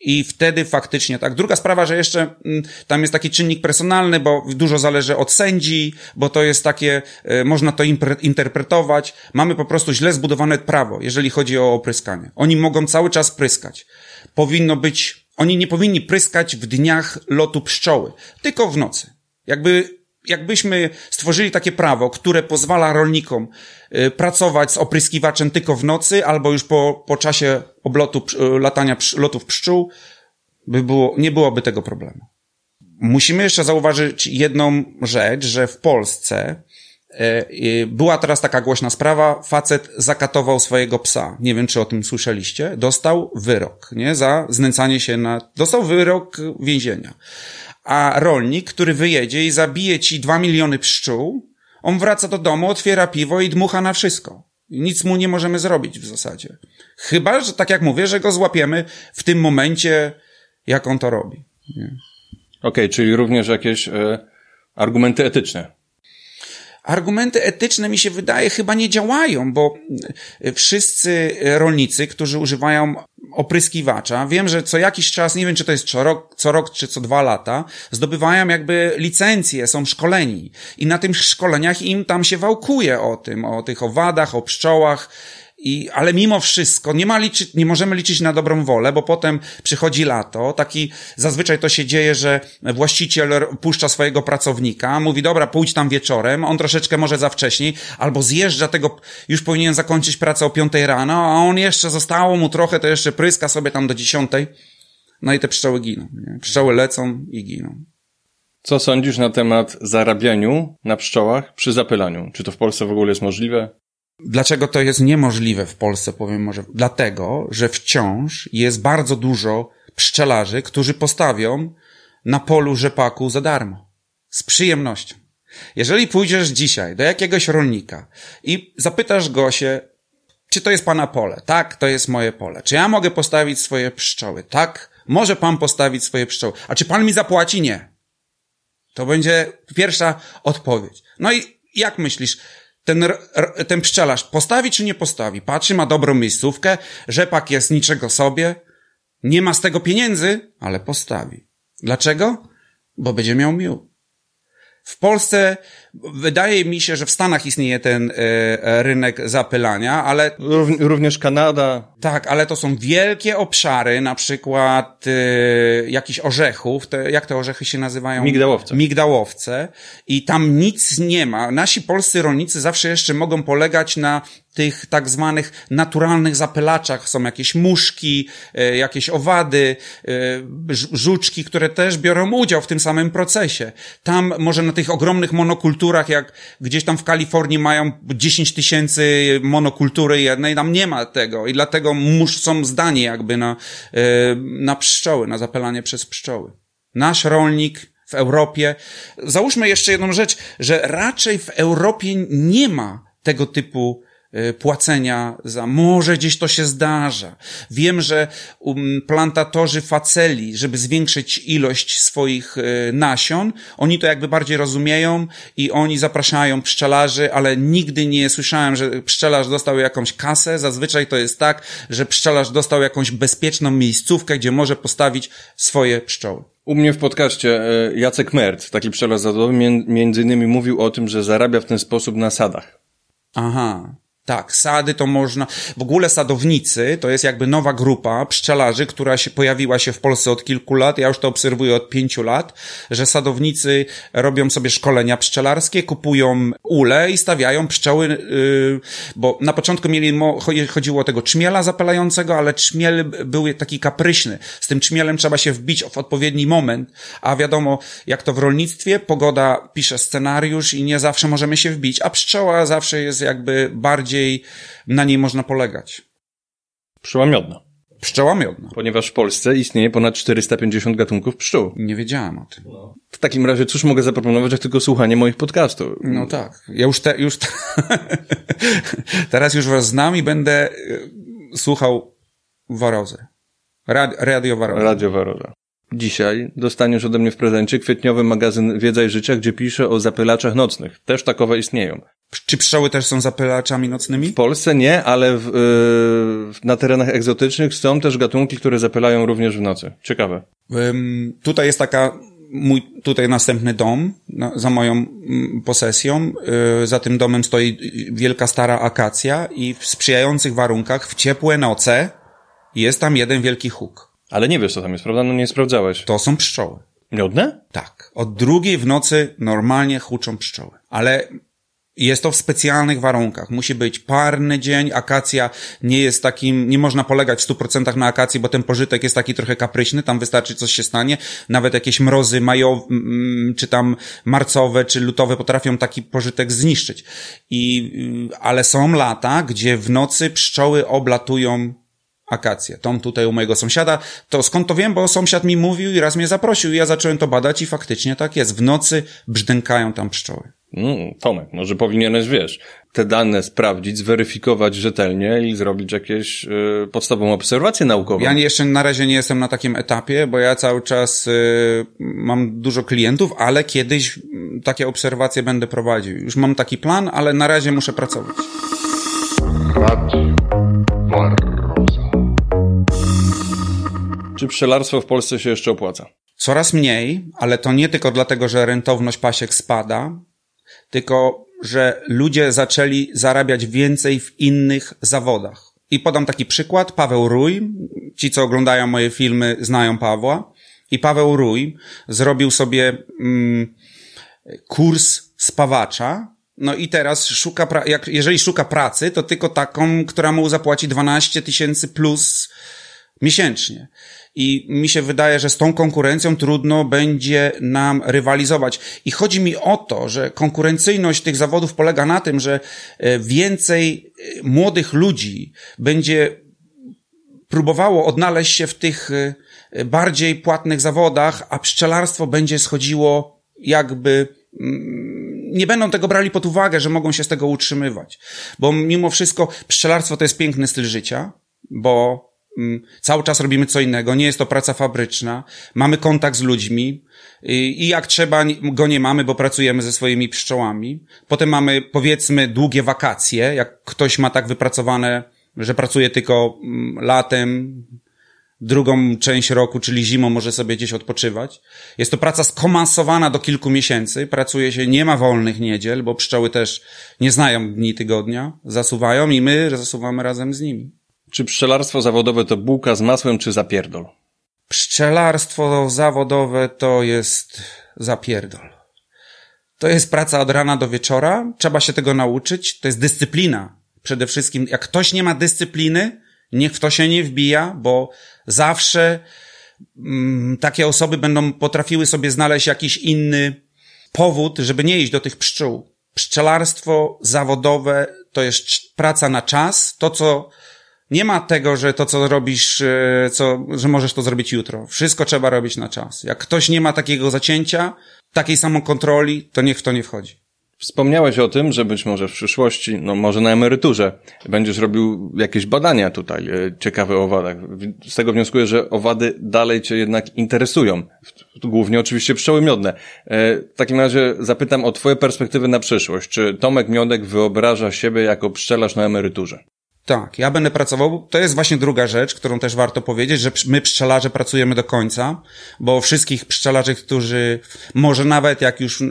I wtedy faktycznie tak. Druga sprawa, że jeszcze mm, tam jest taki czynnik personalny, bo dużo zależy od sędzi, bo to jest takie, e, można to interpretować. Mamy po prostu źle zbudowane prawo, jeżeli chodzi o opryskanie. Oni mogą cały czas pryskać. Powinno być, oni nie powinni pryskać w dniach lotu pszczoły, tylko w nocy. Jakby jakbyśmy stworzyli takie prawo, które pozwala rolnikom y, pracować z opryskiwaczem tylko w nocy albo już po, po czasie oblotu, y, latania lotów pszczół, by było, nie byłoby tego problemu. Musimy jeszcze zauważyć jedną rzecz, że w Polsce e, była teraz taka głośna sprawa, facet zakatował swojego psa. Nie wiem, czy o tym słyszeliście. Dostał wyrok, nie? Za znęcanie się na... Dostał wyrok więzienia. A rolnik, który wyjedzie i zabije ci dwa miliony pszczół, on wraca do domu, otwiera piwo i dmucha na wszystko. Nic mu nie możemy zrobić w zasadzie. Chyba, że tak jak mówię, że go złapiemy w tym momencie, jak on to robi. Okej, czyli również jakieś e, argumenty etyczne. Argumenty etyczne mi się wydaje chyba nie działają, bo y, wszyscy rolnicy, którzy używają opryskiwacza, wiem, że co jakiś czas, nie wiem czy to jest co rok, co rok czy co dwa lata, zdobywają jakby licencje, są szkoleni. I na tych szkoleniach im tam się wałkuje o tym, o tych owadach, o pszczołach, i, ale mimo wszystko nie ma liczyć, nie możemy liczyć na dobrą wolę, bo potem przychodzi lato. Taki, zazwyczaj to się dzieje, że właściciel puszcza swojego pracownika, mówi, dobra, pójdź tam wieczorem, on troszeczkę może za wcześniej, albo zjeżdża tego, już powinien zakończyć pracę o piątej rano, a on jeszcze zostało mu trochę, to jeszcze pryska sobie tam do dziesiątej. No i te pszczoły giną. Nie? Pszczoły lecą i giną. Co sądzisz na temat zarabianiu na pszczołach przy zapylaniu? Czy to w Polsce w ogóle jest możliwe? Dlaczego to jest niemożliwe w Polsce, powiem może? Dlatego, że wciąż jest bardzo dużo pszczelarzy, którzy postawią na polu rzepaku za darmo. Z przyjemnością. Jeżeli pójdziesz dzisiaj do jakiegoś rolnika i zapytasz go się, czy to jest pana pole? Tak, to jest moje pole. Czy ja mogę postawić swoje pszczoły? Tak, może pan postawić swoje pszczoły. A czy pan mi zapłaci? Nie. To będzie pierwsza odpowiedź. No i jak myślisz, ten, ten pszczelarz postawi czy nie postawi? Patrzy, ma dobrą miejscówkę, rzepak jest niczego sobie, nie ma z tego pieniędzy, ale postawi. Dlaczego? Bo będzie miał miód. W Polsce wydaje mi się, że w Stanach istnieje ten e, e, rynek zapylania, ale Rów, również Kanada. tak, ale to są wielkie obszary, na przykład e, jakichś orzechów, te, jak te orzechy się nazywają? Migdałowce. Migdałowce. I tam nic nie ma. Nasi polscy rolnicy zawsze jeszcze mogą polegać na tych tak zwanych naturalnych zapylaczach. Są jakieś muszki, jakieś owady, żuczki, które też biorą udział w tym samym procesie. Tam może na tych ogromnych monokulturach, jak gdzieś tam w Kalifornii mają 10 tysięcy monokultury jednej, tam nie ma tego i dlatego mus, są zdani jakby na, e, na pszczoły, na zapylanie przez pszczoły. Nasz rolnik w Europie. Załóżmy jeszcze jedną rzecz, że raczej w Europie nie ma tego typu płacenia za, może gdzieś to się zdarza. Wiem, że um, plantatorzy faceli, żeby zwiększyć ilość swoich e, nasion, oni to jakby bardziej rozumieją i oni zapraszają pszczelarzy, ale nigdy nie słyszałem, że pszczelarz dostał jakąś kasę. Zazwyczaj to jest tak, że pszczelarz dostał jakąś bezpieczną miejscówkę, gdzie może postawić swoje pszczoły. U mnie w podcaście e, Jacek Mert, taki pszczelarz zawodowy, mię- między innymi mówił o tym, że zarabia w ten sposób na sadach. Aha. Tak, sady to można. W ogóle sadownicy to jest jakby nowa grupa pszczelarzy, która się pojawiła się w Polsce od kilku lat. Ja już to obserwuję od pięciu lat, że sadownicy robią sobie szkolenia pszczelarskie, kupują ule i stawiają pszczoły, yy, bo na początku mieli, chodziło o tego czmiela zapalającego, ale czmiel był taki kapryśny. Z tym czmielem trzeba się wbić w odpowiedni moment, a wiadomo, jak to w rolnictwie, pogoda pisze scenariusz i nie zawsze możemy się wbić, a pszczoła zawsze jest jakby bardziej na niej można polegać. Pszczoła miodna. Pszczoła miodna. Ponieważ w Polsce istnieje ponad 450 gatunków pszczół. Nie wiedziałem o tym. W takim razie cóż mogę zaproponować, jak tylko słuchanie moich podcastów? No tak. Ja już te, już te... <laughs> teraz już was znam i będę y, słuchał Warozę. Rad, radio Warozę. Radio Waroza. Dzisiaj dostaniesz ode mnie w prezencie kwietniowy magazyn Wiedza i Życia, gdzie piszę o zapylaczach nocnych. Też takowe istnieją. Czy pszczoły też są zapylaczami nocnymi? W Polsce nie, ale w, yy, na terenach egzotycznych są też gatunki, które zapylają również w nocy. Ciekawe. Ym, tutaj jest taka mój tutaj następny dom na, za moją mm, posesją. Yy, za tym domem stoi wielka stara akacja i w sprzyjających warunkach w ciepłe noce jest tam jeden wielki huk. Ale nie wiesz, co tam jest, prawda? No nie sprawdzałeś. To są pszczoły. Miodne? Tak. Od drugiej w nocy normalnie huczą pszczoły. Ale jest to w specjalnych warunkach. Musi być parny dzień, akacja nie jest takim, nie można polegać w 100% na akacji, bo ten pożytek jest taki trochę kapryśny, tam wystarczy coś się stanie. Nawet jakieś mrozy majowe, mm, czy tam marcowe, czy lutowe potrafią taki pożytek zniszczyć. I, y, ale są lata, gdzie w nocy pszczoły oblatują akację. Tą tutaj u mojego sąsiada. To skąd to wiem? Bo sąsiad mi mówił i raz mnie zaprosił i ja zacząłem to badać i faktycznie tak jest. W nocy brzdękają tam pszczoły. Mm, Tomek, może powinieneś, wiesz, te dane sprawdzić, zweryfikować rzetelnie i zrobić jakieś y, podstawową obserwację naukową. Ja jeszcze na razie nie jestem na takim etapie, bo ja cały czas y, mam dużo klientów, ale kiedyś mm, takie obserwacje będę prowadził. Już mam taki plan, ale na razie muszę pracować. Radio. Czy pszczelarstwo w Polsce się jeszcze opłaca? Coraz mniej, ale to nie tylko dlatego, że rentowność pasiek spada, tylko że ludzie zaczęli zarabiać więcej w innych zawodach. I podam taki przykład. Paweł Rój, ci co oglądają moje filmy znają Pawła. I Paweł Rój zrobił sobie mm, kurs spawacza. No i teraz szuka, pra- jak, jeżeli szuka pracy, to tylko taką, która mu zapłaci 12 tysięcy plus miesięcznie. I mi się wydaje, że z tą konkurencją trudno będzie nam rywalizować. I chodzi mi o to, że konkurencyjność tych zawodów polega na tym, że e, więcej e, młodych ludzi będzie próbowało odnaleźć się w tych e, bardziej płatnych zawodach, a pszczelarstwo będzie schodziło jakby mm, nie będą tego brali pod uwagę, że mogą się z tego utrzymywać. Bo mimo wszystko pszczelarstwo to jest piękny styl życia, bo cały czas robimy co innego, nie jest to praca fabryczna, mamy kontakt z ludźmi i, i jak trzeba go nie mamy, bo pracujemy ze swoimi pszczołami. Potem mamy powiedzmy długie wakacje, jak ktoś ma tak wypracowane, że pracuje tylko mm, latem, drugą część roku, czyli zimą, może sobie gdzieś odpoczywać. Jest to praca skomasowana do kilku miesięcy. Pracuje się, nie ma wolnych niedziel, bo pszczoły też nie znają dni tygodnia, zasuwają i my zasuwamy razem z nimi. Czy pszczelarstwo zawodowe to bułka z masłem, czy zapierdol? Pszczelarstwo zawodowe to jest zapierdol. To jest praca od rana do wieczora. Trzeba się tego nauczyć. To jest dyscyplina. Przede wszystkim, jak ktoś nie ma dyscypliny, niech w to się nie wbija, bo zawsze mm, takie osoby będą potrafiły sobie znaleźć jakiś inny powód, żeby nie iść do tych pszczół. Pszczelarstwo zawodowe to jest praca na czas. To, co nie ma tego, że to, co robisz, e, co, że możesz to zrobić jutro. Wszystko trzeba robić na czas. Jak ktoś nie ma takiego zacięcia, takiej samokontroli, to niech w to nie wchodzi. Wspomniałeś o tym, że być może w przyszłości, no może na emeryturze, będziesz robił jakieś badania tutaj e, ciekawe owadach. Z tego wnioskuję, że owady dalej cię jednak interesują. Głównie oczywiście pszczoły miodne. E, w takim razie zapytam o twoje perspektywy na przyszłość. Czy Tomek Miodek wyobraża siebie jako pszczelarz na emeryturze? Tak, ja będę pracował. To jest właśnie druga rzecz, którą też warto powiedzieć, że my pszczelarze pracujemy do końca, bo wszystkich pszczelarzy, którzy może nawet jak już y,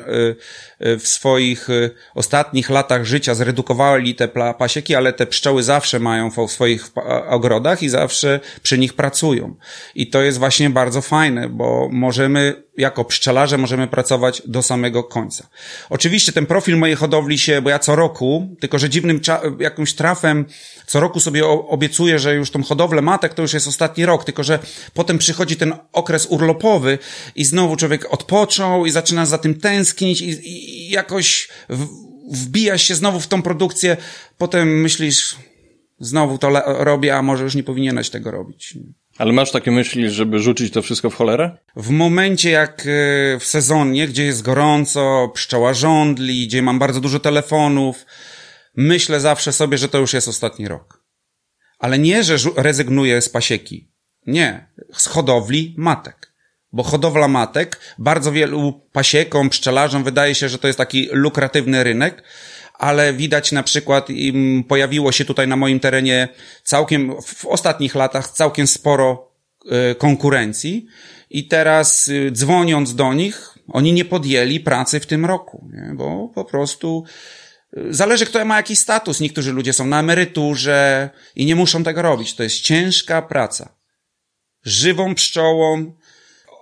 y, w swoich y, ostatnich latach życia zredukowali te pasieki, ale te pszczoły zawsze mają w swoich ogrodach i zawsze przy nich pracują. I to jest właśnie bardzo fajne, bo możemy jako pszczelarze możemy pracować do samego końca. Oczywiście ten profil mojej hodowli się, bo ja co roku, tylko że dziwnym jakimś trafem, co roku sobie obiecuję, że już tą hodowlę matek to już jest ostatni rok, tylko że potem przychodzi ten okres urlopowy i znowu człowiek odpoczął i zaczyna za tym tęsknić i, i jakoś wbija się znowu w tą produkcję, potem myślisz, znowu to robię, a może już nie powinieneś tego robić. Ale masz takie myśli, żeby rzucić to wszystko w cholerę? W momencie jak e, w sezonie, gdzie jest gorąco, pszczoła żądli, gdzie mam bardzo dużo telefonów, myślę zawsze sobie, że to już jest ostatni rok. Ale nie, że rezygnuję z pasieki. Nie. Z hodowli matek. Bo hodowla matek bardzo wielu pasiekom, pszczelarzom wydaje się, że to jest taki lukratywny rynek, ale widać na przykład, pojawiło się tutaj na moim terenie całkiem, w ostatnich latach całkiem sporo e, konkurencji i teraz y, dzwoniąc do nich, oni nie podjęli pracy w tym roku, nie? bo po prostu y, Zależy, kto ma jakiś status. Niektórzy ludzie są na emeryturze i nie muszą tego robić. To jest ciężka praca. Żywą pszczołą,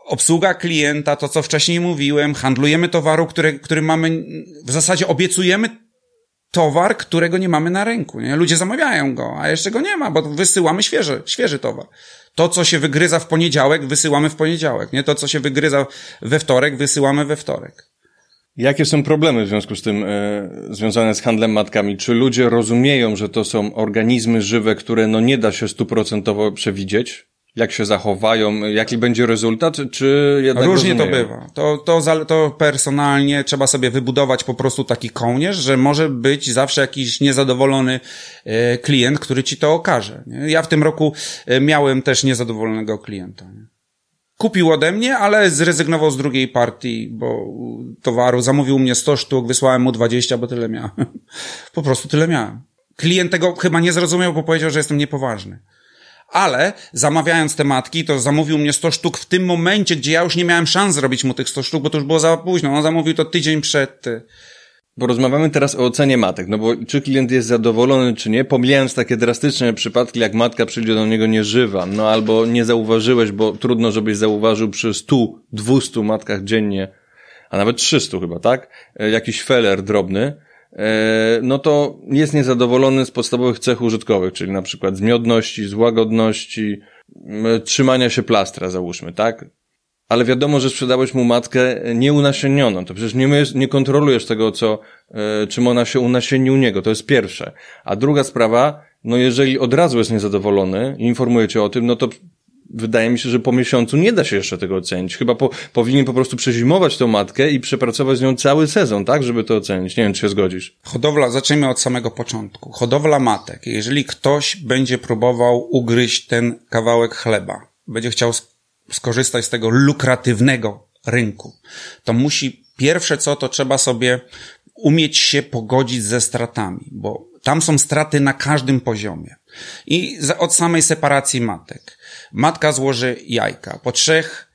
obsługa klienta, to co wcześniej mówiłem, handlujemy towaru, który, który mamy, w zasadzie obiecujemy towar, którego nie mamy na rynku. Nie? Ludzie zamawiają go, a jeszcze go nie ma, bo wysyłamy świeży, świeży towar. To, co się wygryza w poniedziałek, wysyłamy w poniedziałek. Nie? To, co się wygryza we wtorek, wysyłamy we wtorek. Jakie są problemy w związku z tym e, związane z handlem matkami? Czy ludzie rozumieją, że to są organizmy żywe, które no nie da się stuprocentowo przewidzieć? Jak się zachowają, jaki będzie rezultat, czy jednak Różnie rozumieją? to bywa. To, to, to personalnie trzeba sobie wybudować po prostu taki kołnierz, że może być zawsze jakiś niezadowolony e, klient, który ci to okaże. Ja w tym roku e, miałem też niezadowolonego klienta. Kupił ode mnie, ale zrezygnował z drugiej partii, bo towaru zamówił mnie 100 sztuk, wysłałem mu 20, bo tyle miałem. <laughs> po prostu tyle miałem. Klient tego chyba nie zrozumiał, bo powiedział, że jestem niepoważny ale zamawiając te matki, to zamówił mnie 100 sztuk w tym momencie, gdzie ja już nie miałem szans zrobić mu tych 100 sztuk, bo to już było za późno. On zamówił to tydzień przed. Bo rozmawiamy teraz o ocenie matek, no bo czy klient jest zadowolony, czy nie, pomijając takie drastyczne przypadki, jak matka przyjdzie do niego nieżywa, no albo nie zauważyłeś, bo trudno, żebyś zauważył przy 100, 200 matkach dziennie, a nawet 300 chyba, tak? E, jakiś feller drobny, no to jest niezadowolony z podstawowych cech użytkowych, czyli na przykład z miodności, z łagodności, trzymania się plastra, załóżmy, tak? Ale wiadomo, że sprzedałeś mu matkę nieunasienioną. To przecież nie, nie kontrolujesz tego, co, e, czym ona się unasieni u niego. To jest pierwsze. A druga sprawa, no jeżeli od razu jest niezadowolony i informuje cię o tym, no to wydaje mi się, że po miesiącu nie da się jeszcze tego ocenić. Chyba po, powinien po prostu przezimować tą matkę i przepracować z nią cały sezon, tak, żeby to ocenić. Nie wiem, czy się zgodzisz. Hodowla, zacznijmy od samego początku. Hodowla matek. Jeżeli ktoś będzie próbował ugryźć ten kawałek chleba, będzie chciał skorzystać z tego lukratywnego rynku, to musi pierwsze co, to trzeba sobie umieć się pogodzić ze stratami, bo tam są straty na każdym poziomie. I od samej separacji matek. Matka złoży jajka. Po trzech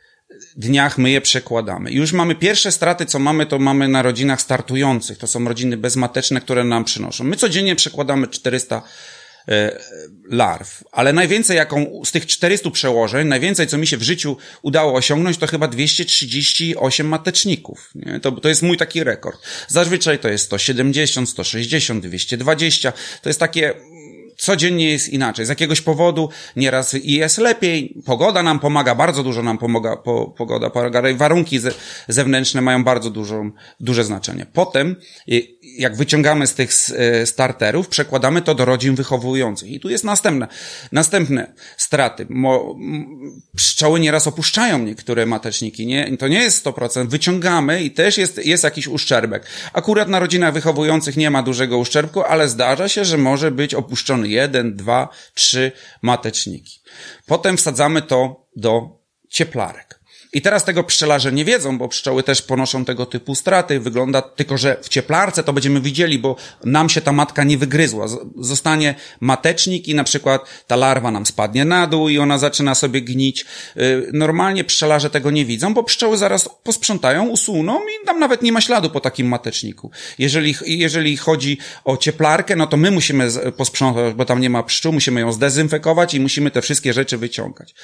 dniach my je przekładamy. Już mamy pierwsze straty, co mamy, to mamy na rodzinach startujących. To są rodziny bezmateczne, które nam przynoszą. My codziennie przekładamy 400 e, larw, ale najwięcej jaką z tych 400 przełożeń, najwięcej co mi się w życiu udało osiągnąć, to chyba 238 mateczników. Nie? To, to jest mój taki rekord. Zazwyczaj to jest 170, 160, 220. To jest takie codziennie jest inaczej. Z jakiegoś powodu nieraz i jest lepiej, pogoda nam pomaga, bardzo dużo nam pomaga po, pogoda, warunki ze, zewnętrzne mają bardzo duże znaczenie. Potem, jak wyciągamy z tych e, starterów, przekładamy to do rodzin wychowujących. I tu jest następne, następne straty. Mo, pszczoły nieraz opuszczają niektóre mateczniki, nie? To nie jest 100%. Wyciągamy i też jest, jest jakiś uszczerbek. Akurat na rodzinach wychowujących nie ma dużego uszczerbku, ale zdarza się, że może być opuszczony jeden, dwa, trzy mateczniki. Potem wsadzamy to do cieplarek. I teraz tego pszczelarze nie wiedzą, bo pszczoły też ponoszą tego typu straty. Wygląda tylko, że w cieplarce to będziemy widzieli, bo nam się ta matka nie wygryzła. Zostanie matecznik i na przykład ta larwa nam spadnie na dół i ona zaczyna sobie gnić. Y, normalnie pszczelarze tego nie widzą, bo pszczoły zaraz posprzątają, usuną i tam nawet nie ma śladu po takim mateczniku. Jeżeli, jeżeli chodzi o cieplarkę, no to my musimy posprzątać, bo tam nie ma pszczół, musimy ją zdezynfekować i musimy te wszystkie rzeczy wyciągać.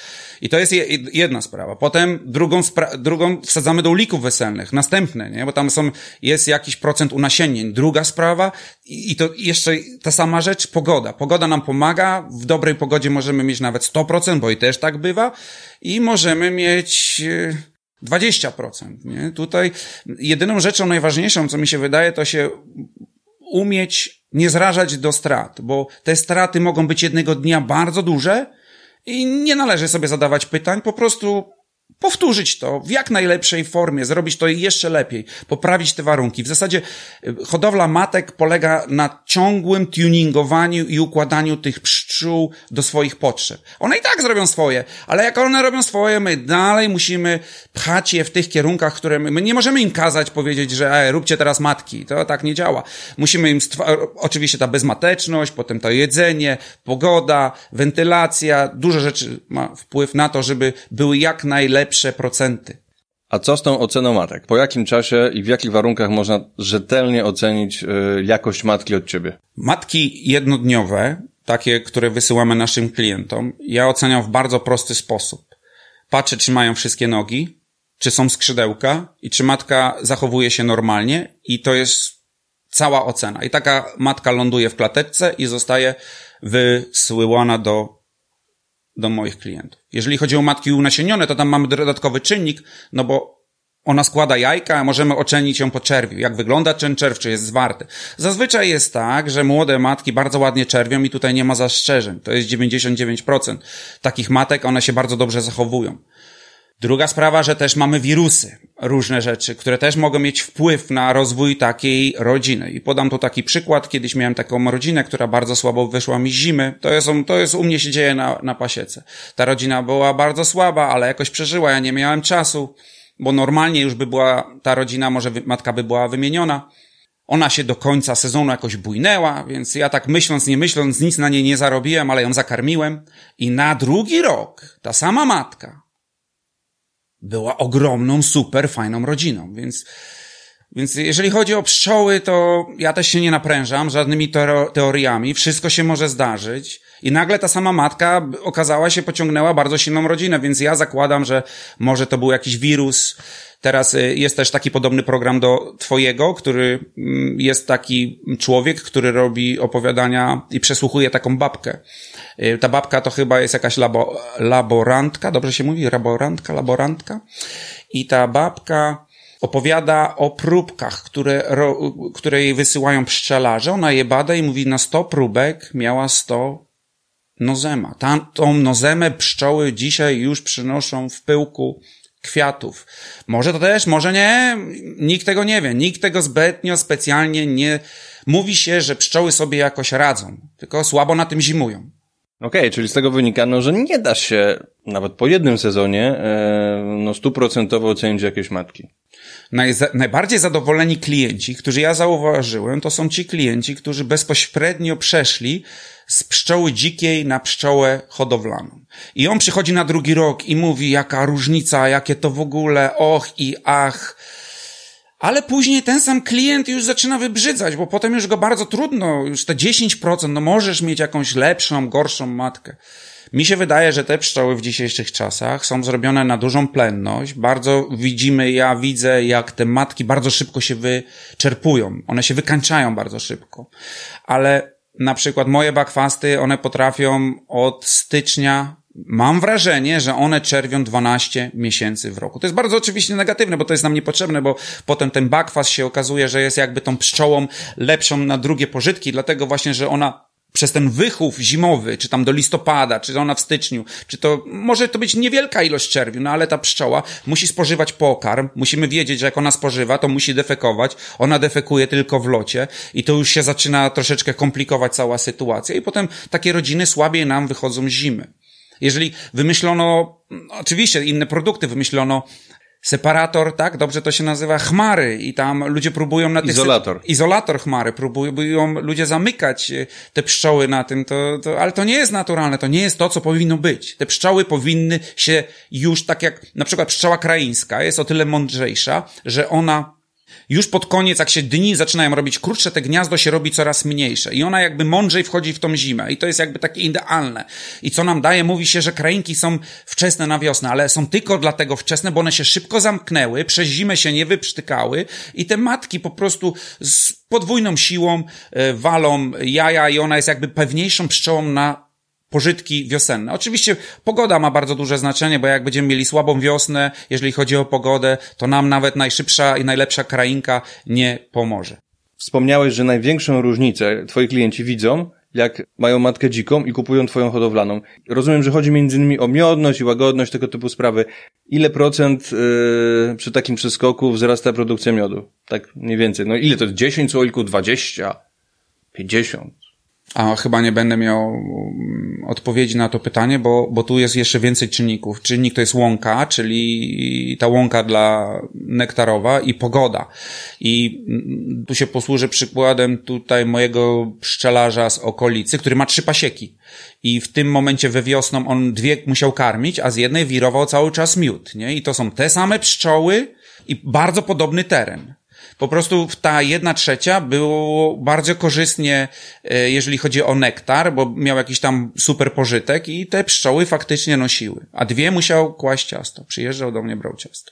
I to jest jedna sprawa. Potem drugą, drugą wsadzamy do ulików weselnych, następne, nie? Bo tam są, jest jakiś procent unasiennień. Druga sprawa i, i to jeszcze ta sama rzecz, pogoda. Pogoda nam pomaga, w dobrej pogodzie możemy mieć nawet 100%, bo i też tak bywa i możemy mieć 20%, e, nie? Tutaj jedyną rzeczą najważniejszą, co mi się wydaje, to się umieć nie zrażać do strat, bo te straty mogą być jednego dnia bardzo duże, i nie należy sobie zadawać pytań, po prostu powtórzyć to w jak najlepszej formie, zrobić to jeszcze lepiej, poprawić te warunki. W zasadzie y, hodowla matek polega na ciągłym tuningowaniu i układaniu tych pszczół do swoich potrzeb. One i tak zrobią swoje, ale jak one robią swoje, my dalej musimy pchać je w tych kierunkach, które my, my nie możemy im kazać powiedzieć, że e, róbcie teraz matki. To tak nie działa. Musimy im, oczywiście ta bezmateczność, potem to jedzenie, pogoda, wentylacja, dużo rzeczy ma wpływ na to, żeby były jak najlepsze lepsze procenty. A co z tą oceną matek? Po jakim czasie i w jakich warunkach można rzetelnie ocenić y, jakość matki od ciebie? Matki jednodniowe, takie, które wysyłamy naszym klientom, ja oceniam w bardzo prosty sposób. Patrzę, czy mają wszystkie nogi, czy są skrzydełka i czy matka zachowuje się normalnie i to jest cała ocena. I taka matka ląduje w klateczce i zostaje wysyłana do do moich klientów. Jeżeli chodzi o matki unasienione, to tam mamy dodatkowy czynnik, no bo ona składa jajka, a możemy ocenić ją po czerwiu. Jak wygląda ten czerw, czy jest zwarty. Zazwyczaj jest tak, że młode matki bardzo ładnie czerwią i tutaj nie ma zastrzeżeń. To jest 99% takich matek, one się bardzo dobrze zachowują. Druga sprawa, że też mamy wirusy, różne rzeczy, które też mogą mieć wpływ na rozwój takiej rodziny. I podam tu taki przykład. Kiedyś miałem taką rodzinę, która bardzo słabo wyszła mi z zimy. To jest, to jest u mnie się dzieje na, na pasiece. Ta rodzina była bardzo słaba, ale jakoś przeżyła. Ja nie miałem czasu, bo normalnie już by była ta rodzina, może matka by była wymieniona. Ona się do końca sezonu jakoś bujnęła, więc ja tak myśląc, nie myśląc, nic na niej nie zarobiłem, ale ją zakarmiłem. I na drugi rok ta sama matka była ogromną, super fajną rodziną, więc, więc jeżeli chodzi o pszczoły, to ja też się nie naprężam żadnymi teoriami, wszystko się może zdarzyć. I nagle ta sama matka okazała się, pociągnęła bardzo silną rodzinę, więc ja zakładam, że może to był jakiś wirus, Teraz y, jest też taki podobny program do Twojego, który mm, jest taki człowiek, który robi opowiadania i przesłuchuje taką babkę. Y, ta babka to chyba jest jakaś labo, laborantka, dobrze się mówi? Laborantka, laborantka. I ta babka opowiada o próbkach, które, ro, które jej wysyłają pszczelarze. Ona je bada i mówi, na 100 próbek miała 100 nozema. Tą nozemę pszczoły dzisiaj już przynoszą w pyłku kwiatów. Może to też, może nie, nikt tego nie wie, nikt tego zbytnio specjalnie nie, mówi się, że pszczoły sobie jakoś radzą, tylko słabo na tym zimują. Okej, okay, czyli z tego wynika, no, że nie da się nawet po jednym sezonie e, no stuprocentowo ocenić jakieś matki. Najza najbardziej zadowoleni klienci, którzy ja zauważyłem, to są ci klienci, którzy bezpośrednio przeszli z pszczoły dzikiej na pszczołę hodowlaną. I on przychodzi na drugi rok i mówi, jaka różnica, jakie to w ogóle, och i ach. Ale później ten sam klient już zaczyna wybrzydzać, bo potem już go bardzo trudno, już te 10%, no możesz mieć jakąś lepszą, gorszą matkę. Mi się wydaje, że te pszczoły w dzisiejszych czasach są zrobione na dużą plenność. Bardzo widzimy, ja widzę, jak te matki bardzo szybko się wyczerpują. One się wykańczają bardzo szybko. Ale na przykład moje bakwasty, one potrafią od stycznia Mam wrażenie, że one czerwią 12 miesięcy w roku. To jest bardzo oczywiście negatywne, bo to jest nam niepotrzebne, bo potem ten bakwas się okazuje, że jest jakby tą pszczołą lepszą na drugie pożytki, dlatego właśnie, że ona przez ten wychów zimowy, czy tam do listopada, czy ona w styczniu, czy to może to być niewielka ilość czerwiu, no ale ta pszczoła musi spożywać pokarm, musimy wiedzieć, że jak ona spożywa, to musi defekować, ona defekuje tylko w locie i to już się zaczyna troszeczkę komplikować cała sytuacja i potem takie rodziny słabiej nam wychodzą z zimy. Jeżeli wymyślono, oczywiście inne produkty wymyślono, separator, tak? Dobrze to się nazywa chmary i tam ludzie próbują na tych... Izolator. Izolator chmary. Próbują ludzie zamykać e, te pszczoły na tym, to, to, ale to nie jest naturalne, to nie jest to, co powinno być. Te pszczoły powinny się już tak jak na przykład pszczoła kraińska jest o tyle mądrzejsza, że ona już pod koniec, jak się dni zaczynają robić krótsze, te gniazdo się robi coraz mniejsze i ona jakby mądrzej wchodzi w tą zimę i to jest jakby takie idealne. I co nam daje? Mówi się, że krainki są wczesne na wiosnę, ale są tylko dlatego wczesne, bo one się szybko zamknęły, przez zimę się nie wyprztykały i te matki po prostu z podwójną siłą e, walą jaja i ona jest jakby pewniejszą pszczołą na pożytki wiosenne. Oczywiście pogoda ma bardzo duże znaczenie, bo jak będziemy mieli słabą wiosnę, jeżeli chodzi o pogodę, to nam nawet najszybsza i najlepsza krainka nie pomoże. Wspomniałeś, że największą różnicę twoi klienci widzą, jak mają matkę dziką i kupują twoją hodowlaną. Rozumiem, że chodzi innymi o miodność i łagodność, tego typu sprawy. Ile procent yy, przy takim przeskoku wzrasta produkcja miodu? Tak mniej więcej. No ile to jest? 10 słoików? 20? 50? A chyba nie będę miał mm, odpowiedzi na to pytanie, bo, bo tu jest jeszcze więcej czynników. Czynnik to jest łąka, czyli ta łąka dla nektarowa i pogoda. I mm, tu się posłużę przykładem tutaj mojego pszczelarza z okolicy, który ma trzy pasieki. I w tym momencie we wiosną on dwie musiał karmić, a z jednej wirował cały czas miód, nie? I to są te same pszczoły i bardzo podobny teren po prostu ta jedna trzecia było bardzo korzystnie, e, jeżeli chodzi o nektar, bo miał jakiś tam super pożytek i te pszczoły faktycznie nosiły. A dwie musiał kłaść ciasto. Przyjeżdżał do mnie, brał ciasto.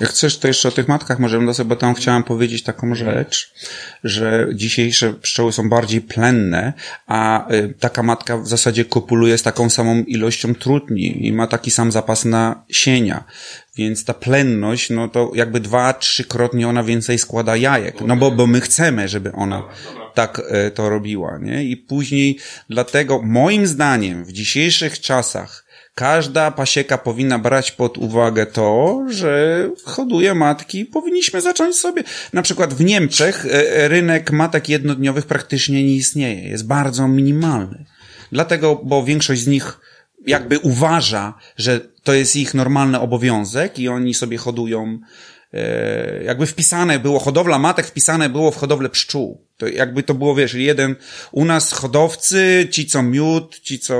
Jak chcesz, to jeszcze o tych matkach możemy dosyć, bo tam chciałem powiedzieć taką rzecz, że dzisiejsze pszczoły są bardziej plenne, a y, taka matka w zasadzie kopuluje z taką samą ilością trutni i ma taki sam zapas nasienia. Więc ta plenność, no to jakby dwa, trzykrotnie ona więcej składa jajek. No bo, bo my chcemy, żeby ona tak y, to robiła, nie? I później dlatego moim zdaniem w dzisiejszych czasach każda pasieka powinna brać pod uwagę to, że hoduje matki, powinniśmy zacząć sobie. Na przykład w Niemczech e, rynek matek jednodniowych praktycznie nie istnieje. Jest bardzo minimalny. Dlatego, bo większość z nich jakby uważa, że to jest ich normalny obowiązek i oni sobie hodują E, jakby wpisane było, hodowla matek wpisane było w hodowlę pszczół. To jakby to było, wiesz, jeden, u nas hodowcy, ci co miód, ci co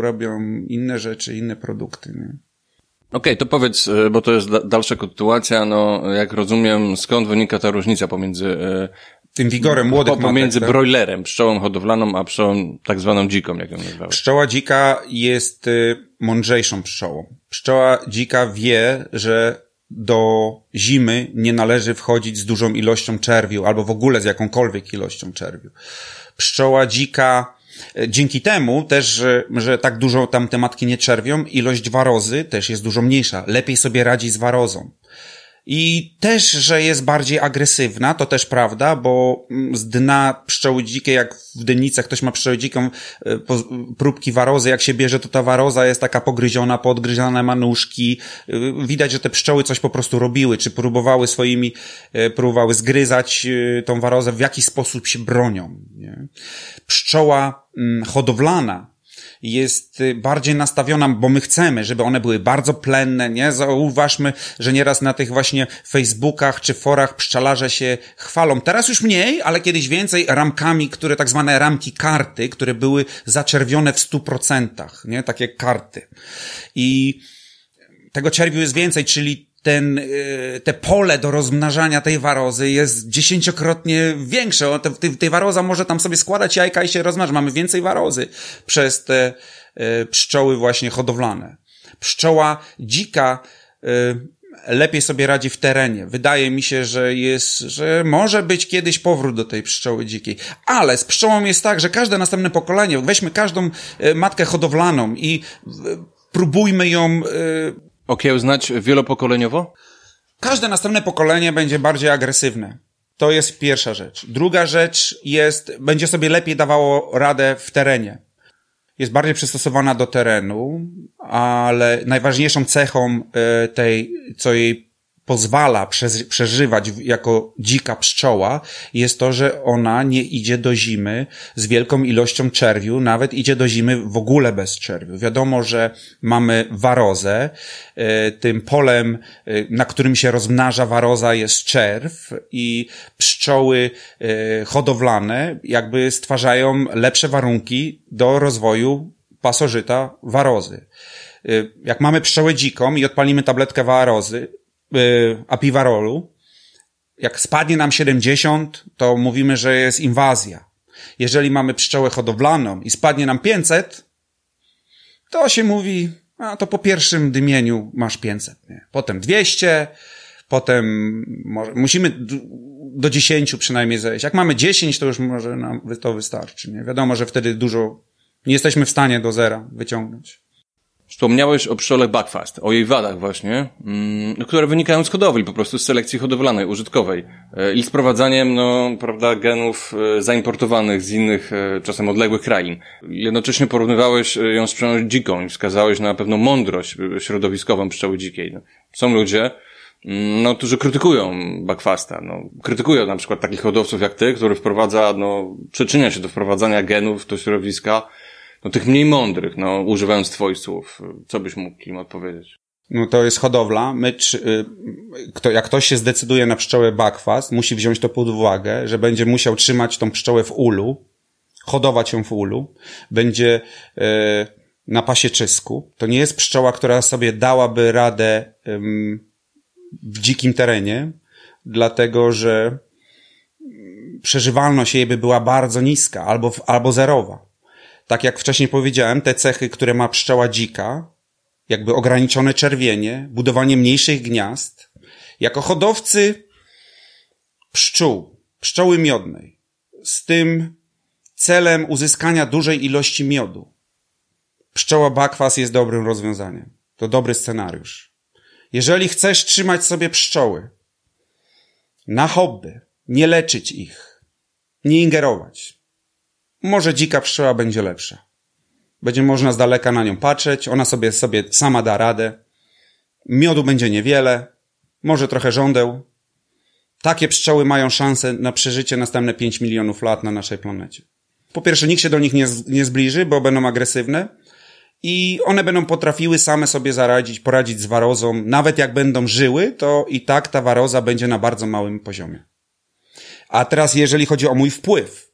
robią inne rzeczy, inne produkty, nie? Okej, okay, to powiedz, e, bo to jest dalsza kontynuacja, no jak rozumiem, skąd wynika ta różnica pomiędzy e, tym wigorem młodych matek, Pomiędzy tak? broilerem, pszczołą hodowlaną, a pszczołą tak zwaną dziką, jak ją nazywałeś. Pszczoła dzika jest mądrzejszą pszczołą. Pszczoła dzika wie, że do zimy nie należy wchodzić z dużą ilością czerwiu, albo w ogóle z jakąkolwiek ilością czerwiu. Pszczoła dzika, e, dzięki temu też, że, że tak dużo tam te matki nie czerwią, ilość warozy też jest dużo mniejsza. Lepiej sobie radzi z warozą. I też, że jest bardziej agresywna, to też prawda, bo mm, z dna pszczoły dzikiej, jak w dennicach ktoś ma pszczołę dziką, e, próbki warozy, jak się bierze, to ta waroza jest taka pogryziona, podgryzione ma nóżki. E, widać, że te pszczoły coś po prostu robiły, czy próbowały swoimi, e, próbowały zgryzać tą warozę, w jaki sposób się bronią. Nie? Pszczoła mm, hodowlana jest y, bardziej nastawiona, bo my chcemy, żeby one były bardzo plenne, nie? Zauważmy, że nieraz na tych właśnie Facebookach czy forach pszczelarze się chwalą. Teraz już mniej, ale kiedyś więcej ramkami, które tak zwane ramki karty, które były zaczerwione w stu procentach, nie? Takie karty. I tego czerwiu jest więcej, czyli ten, y, te pole do rozmnażania tej warozy jest dziesięciokrotnie większe. Te, te- tej waroza może tam sobie składać jajka i się rozmnaża. Mamy więcej warozy przez te y, pszczoły właśnie hodowlane. Pszczoła dzika y, lepiej sobie radzi w terenie. Wydaje mi się, że jest, że może być kiedyś powrót do tej pszczoły dzikiej. Ale z pszczołą jest tak, że każde następne pokolenie, weźmy każdą matkę hodowlaną i próbujmy ją Okiełznać wielopokoleniowo? Każde następne pokolenie będzie bardziej agresywne. To jest pierwsza rzecz. Druga rzecz jest, będzie sobie lepiej dawało radę w terenie. Jest bardziej przystosowana do terenu, ale najważniejszą cechą e, tej, co jej pozwala prze- przeżywać jako dzika pszczoła, jest to, że ona nie idzie do zimy z wielką ilością czerwiu, nawet idzie do zimy w ogóle bez czerwiu. Wiadomo, że mamy warozę, e, tym polem, e, na którym się rozmnaża waroza jest czerw i pszczoły e, hodowlane jakby stwarzają lepsze warunki do rozwoju pasożyta warozy. Jak mamy pszczołę dziką i odpalimy tabletkę warozy, y, apiwarolu, jak spadnie nam 70, to mówimy, że jest inwazja. Jeżeli mamy pszczołę hodowlaną i spadnie nam 500, to się mówi, a to po pierwszym dymieniu masz 500, nie? Potem 200, potem może, musimy do 10 przynajmniej zejść. Jak mamy 10, to już może nam to wystarczy, nie? Wiadomo, że wtedy dużo nie jesteśmy w stanie do zera wyciągnąć. Wspomniałeś o pszczole Buckfast, o jej wadach właśnie, mm, które wynikają z hodowli, po prostu z selekcji hodowlanej, użytkowej e, i sprowadzaniem, no, prawda, genów e, zaimportowanych z innych, e, czasem odległych krain. Jednocześnie porównywałeś ją z pszczołą dziką i wskazałeś na pewną mądrość środowiskową pszczoły dzikiej. No, Są ludzie, mm, no, którzy krytykują Buckfasta, no, krytykują na przykład takich hodowców jak ty, który wprowadza, no, przyczynia się do wprowadzania genów do środowiska, no tych mniej mądrych, no używając twoich słów, co byś mógł im odpowiedzieć? No to jest hodowla. My, czy, y, kto, jak ktoś się zdecyduje na pszczołę bakwast, musi wziąć to pod uwagę, że będzie musiał trzymać tą pszczołę w ulu, hodować ją w ulu, będzie y, na pasieczysku. To nie jest pszczoła, która sobie dałaby radę ym, w dzikim terenie, dlatego że mm, przeżywalność jej by była bardzo niska albo, albo zerowa. Tak jak wcześniej powiedziałem, te cechy, które ma pszczoła dzika, jakby ograniczone czerwienie, budowanie mniejszych gniazd. Jako hodowcy pszczół, pszczoły miodnej, z tym celem uzyskania dużej ilości miodu, pszczoła bakwas jest dobrym rozwiązaniem. To dobry scenariusz. Jeżeli chcesz trzymać sobie pszczoły na hobby, nie leczyć ich, nie ingerować, może dzika pszczoła będzie lepsza. Będzie można z daleka na nią patrzeć, ona sobie, sobie sama da radę. Miodu będzie niewiele, może trochę żądeł. Takie pszczoły mają szansę na przeżycie następne 5 milionów lat na naszej planecie. Po pierwsze, nikt się do nich nie, nie zbliży, bo będą agresywne i one będą potrafiły same sobie zaradzić, poradzić z warozą. Nawet jak będą żyły, to i tak ta waroza będzie na bardzo małym poziomie. A teraz, jeżeli chodzi o mój wpływ,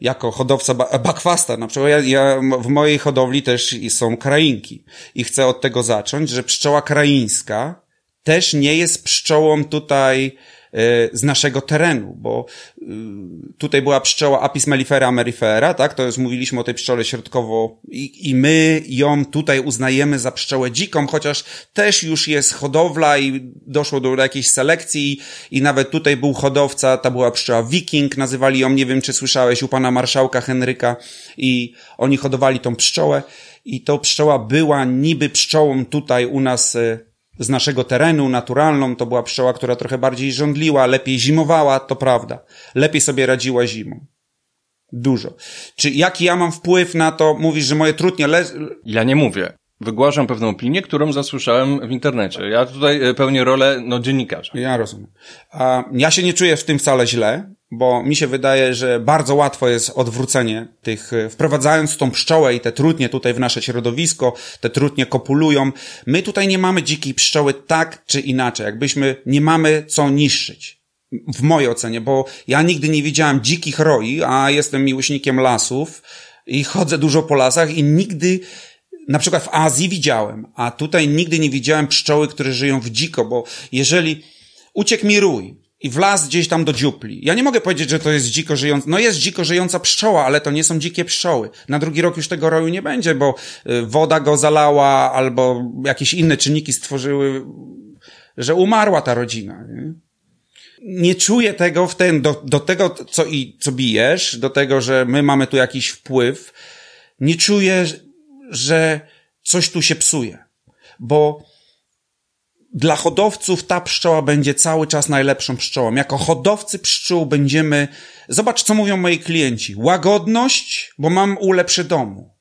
jako hodowca ba- bakwasta. Na przykład ja, ja w mojej hodowli też są krainki. I chcę od tego zacząć, że pszczoła kraińska też nie jest pszczołą tutaj e, z naszego terenu, bo y, tutaj była pszczoła Apis mellifera amerifera, tak? To już mówiliśmy o tej pszczole środkowo i, i my ją tutaj uznajemy za pszczołę dziką, chociaż też już jest hodowla i doszło do jakiejś selekcji i nawet tutaj był hodowca, ta była pszczoła wiking, nazywali ją, nie wiem czy słyszałeś, u pana marszałka Henryka i oni hodowali tą pszczołę i to pszczoła była niby pszczołą tutaj u nas e, z naszego terenu, naturalną, to była pszczoła, która trochę bardziej żądliła, lepiej zimowała, to prawda. Lepiej sobie radziła zimą. Dużo. Czy jaki ja mam wpływ na to? Mówisz, że moje trudnie le... Ja nie mówię. Wygłaszam pewną opinię, którą zasłyszałem w internecie. Ja tutaj e, pełnię rolę no, dziennikarza. Ja rozumiem. Ja się nie czuję w tym wcale źle, bo mi się wydaje, że bardzo łatwo jest odwrócenie tych, e, wprowadzając tą pszczołę i te trutnie tutaj w nasze środowisko, te trutnie kopulują. My tutaj nie mamy dzikiej pszczoły tak czy inaczej, jakbyśmy nie mamy co niszczyć. W mojej ocenie, bo ja nigdy nie widziałem dzikich roi, a jestem miłośnikiem lasów i chodzę dużo po lasach i nigdy na przykład w Azji widziałem, a tutaj nigdy nie widziałem pszczoły, które żyją w dziko, bo jeżeli uciekł mi rój i wlazł gdzieś tam do dziupli, ja nie mogę powiedzieć, że to jest dziko żyjąca, no jest dziko żyjąca pszczoła, ale to nie są dzikie pszczoły. Na drugi rok już tego roju nie będzie, bo y, woda go zalała albo jakieś inne czynniki stworzyły, że umarła ta rodzina. Nie? nie czuję tego w ten, do, do tego, co, i, co bijesz, do tego, że my mamy tu jakiś wpływ, nie czuję, że coś tu się psuje. Bo dla hodowców ta pszczoła będzie cały czas najlepszą pszczołą. Jako hodowcy pszczół będziemy, zobacz co mówią moi klienci. Łagodność, bo mam ule przy domu.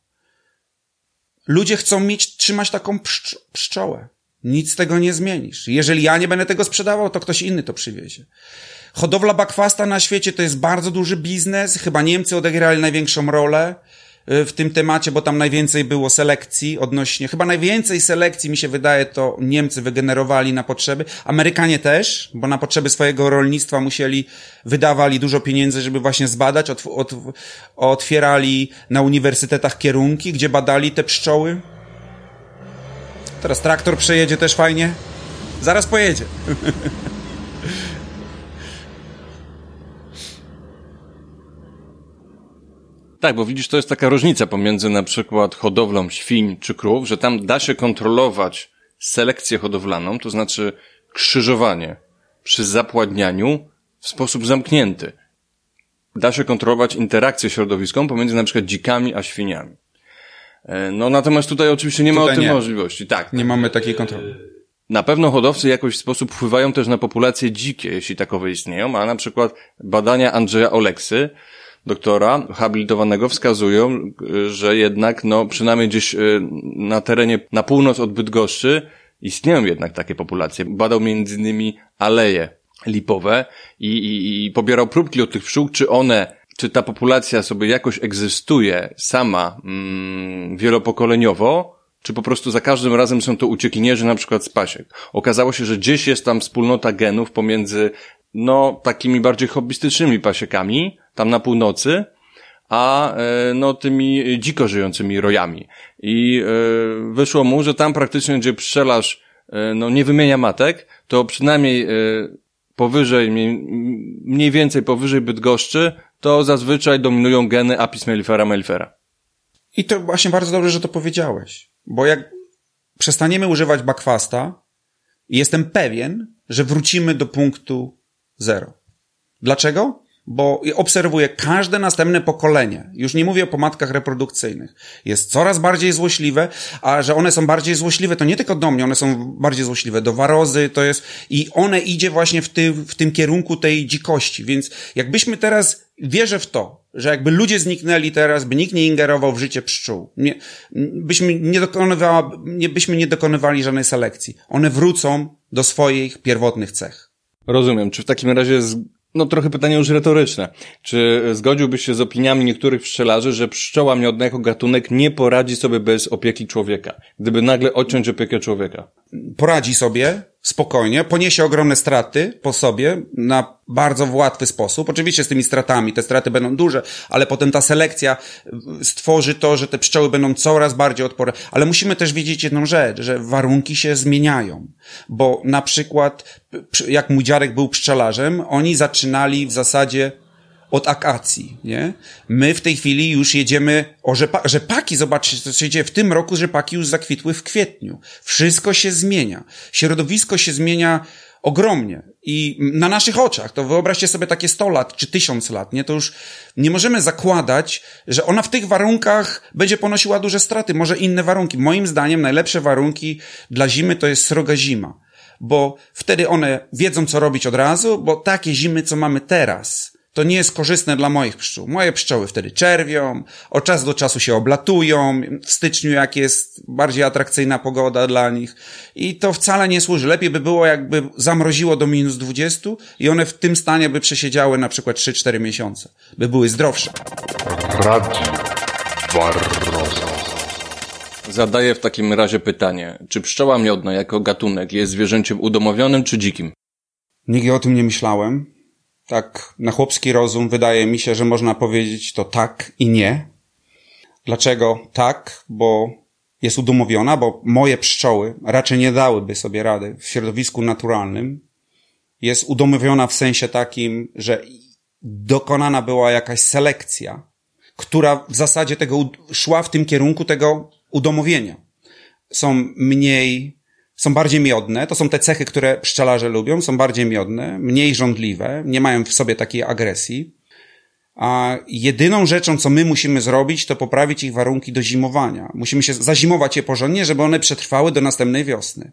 Ludzie chcą mieć, trzymać taką pszcz pszczołę. Nic z tego nie zmienisz. Jeżeli ja nie będę tego sprzedawał, to ktoś inny to przywiezie. Hodowla bakwasta na świecie to jest bardzo duży biznes. Chyba Niemcy odegrali największą rolę w tym temacie, bo tam najwięcej było selekcji odnośnie, chyba najwięcej selekcji mi się wydaje to Niemcy wygenerowali na potrzeby, Amerykanie też, bo na potrzeby swojego rolnictwa musieli, wydawali dużo pieniędzy, żeby właśnie zbadać, otw otw otwierali na uniwersytetach kierunki, gdzie badali te pszczoły. Teraz traktor przejedzie też fajnie. Zaraz pojedzie. <laughs> Tak, bo widzisz, to jest taka różnica pomiędzy na przykład hodowlą świń czy krów, że tam da się kontrolować selekcję hodowlaną, to znaczy krzyżowanie przy zapładnianiu w sposób zamknięty. Da się kontrolować interakcję środowiską pomiędzy na przykład dzikami a świniami. E, no natomiast tutaj oczywiście nie ma Tutaj o tym nie. możliwości. Tak. Nie mamy takiej kontroli. Na pewno hodowcy jakoś w sposób wpływają też na populacje dzikie, jeśli takowe istnieją, a na przykład badania Andrzeja Oleksy, doktora habilitowanego, wskazują, y, że jednak, no, przynajmniej gdzieś y, na terenie, na północ od Bydgoszczy istnieją jednak takie populacje. Badał między innymi aleje lipowe i, i, i pobierał próbki od tych pszczół, czy one czy ta populacja sobie jakoś egzystuje sama mm, wielopokoleniowo, czy po prostu za każdym razem są to uciekinierzy na przykład z pasiek. Okazało się, że gdzieś jest tam wspólnota genów pomiędzy no takimi bardziej hobbystycznymi pasiekami, tam na północy, a e, no tymi dziko żyjącymi rojami. I e, wyszło mu, że tam praktycznie, gdzie pszczelarz e, no nie wymienia matek, to przynajmniej powyżej, mniej więcej powyżej Bydgoszczy, to zazwyczaj dominują geny apis mellifera mellifera. I to właśnie bardzo dobrze, że to powiedziałeś. Bo jak przestaniemy używać bakwasta, jestem pewien, że wrócimy do punktu zero. Dlaczego? Bo obserwuję każde następne pokolenie, już nie mówię o pomadkach reprodukcyjnych, jest coraz bardziej złośliwe, a że one są bardziej złośliwe, to nie tylko do mnie, one są bardziej złośliwe do warozy, to jest, i one idzie właśnie w, ty, w tym kierunku tej dzikości, więc jakbyśmy teraz, wierzę w to, że jakby ludzie zniknęli teraz, by nikt nie ingerował w życie pszczół, nie, byśmy, nie dokonywała, nie, byśmy nie dokonywali żadnej selekcji. One wrócą do swoich pierwotnych cech. Rozumiem. Czy w takim razie, z... no trochę pytanie już retoryczne, czy zgodziłbyś się z opiniami niektórych pszczelarzy, że pszczoła miodna jako gatunek nie poradzi sobie bez opieki człowieka, gdyby nagle odciąć opiekę człowieka? poradzi sobie spokojnie, poniesie ogromne straty po sobie na bardzo łatwy sposób. Oczywiście z tymi stratami, te straty będą duże, ale potem ta selekcja stworzy to, że te pszczoły będą coraz bardziej odporne. Ale musimy też wiedzieć jedną rzecz, że warunki się zmieniają, bo na przykład jak mój dziadek był pszczelarzem, oni zaczynali w zasadzie od akacji, nie? My w tej chwili już jedziemy o rzepa rzepaki, zobaczcie, co się dzieje. W tym roku rzepaki już zakwitły w kwietniu. Wszystko się zmienia. Środowisko się zmienia ogromnie. I na naszych oczach, to wyobraźcie sobie takie 100 lat czy 1000 lat, nie? To już nie możemy zakładać, że ona w tych warunkach będzie ponosiła duże straty. Może inne warunki. Moim zdaniem najlepsze warunki dla zimy to jest sroga zima. Bo wtedy one wiedzą, co robić od razu, bo takie zimy, co mamy teraz, to nie jest korzystne dla moich pszczół. Moje pszczoły wtedy czerwią, od czasu do czasu się oblatują, w styczniu jak jest bardziej atrakcyjna pogoda dla nich i to wcale nie służy. Lepiej by było jakby zamroziło do minus 20 i one w tym stanie by przesiedziały na przykład 3-4 miesiące, by były zdrowsze. Radio Barroza. Zadaję w takim razie pytanie, czy pszczoła miodna jako gatunek jest zwierzęciem udomowionym czy dzikim? Nigdy o tym nie myślałem. Tak na chłopski rozum wydaje mi się, że można powiedzieć to tak i nie. Dlaczego tak? Bo jest udomowiona, bo moje pszczoły raczej nie dałyby sobie rady w środowisku naturalnym. Jest udomowiona w sensie takim, że dokonana była jakaś selekcja, która w zasadzie tego szła w tym kierunku tego udomowienia. Są mniej, są bardziej miodne, to są te cechy, które pszczelarze lubią, są bardziej miodne, mniej żądliwe, nie mają w sobie takiej agresji. A jedyną rzeczą, co my musimy zrobić, to poprawić ich warunki do zimowania. Musimy się zazimować je porządnie, żeby one przetrwały do następnej wiosny.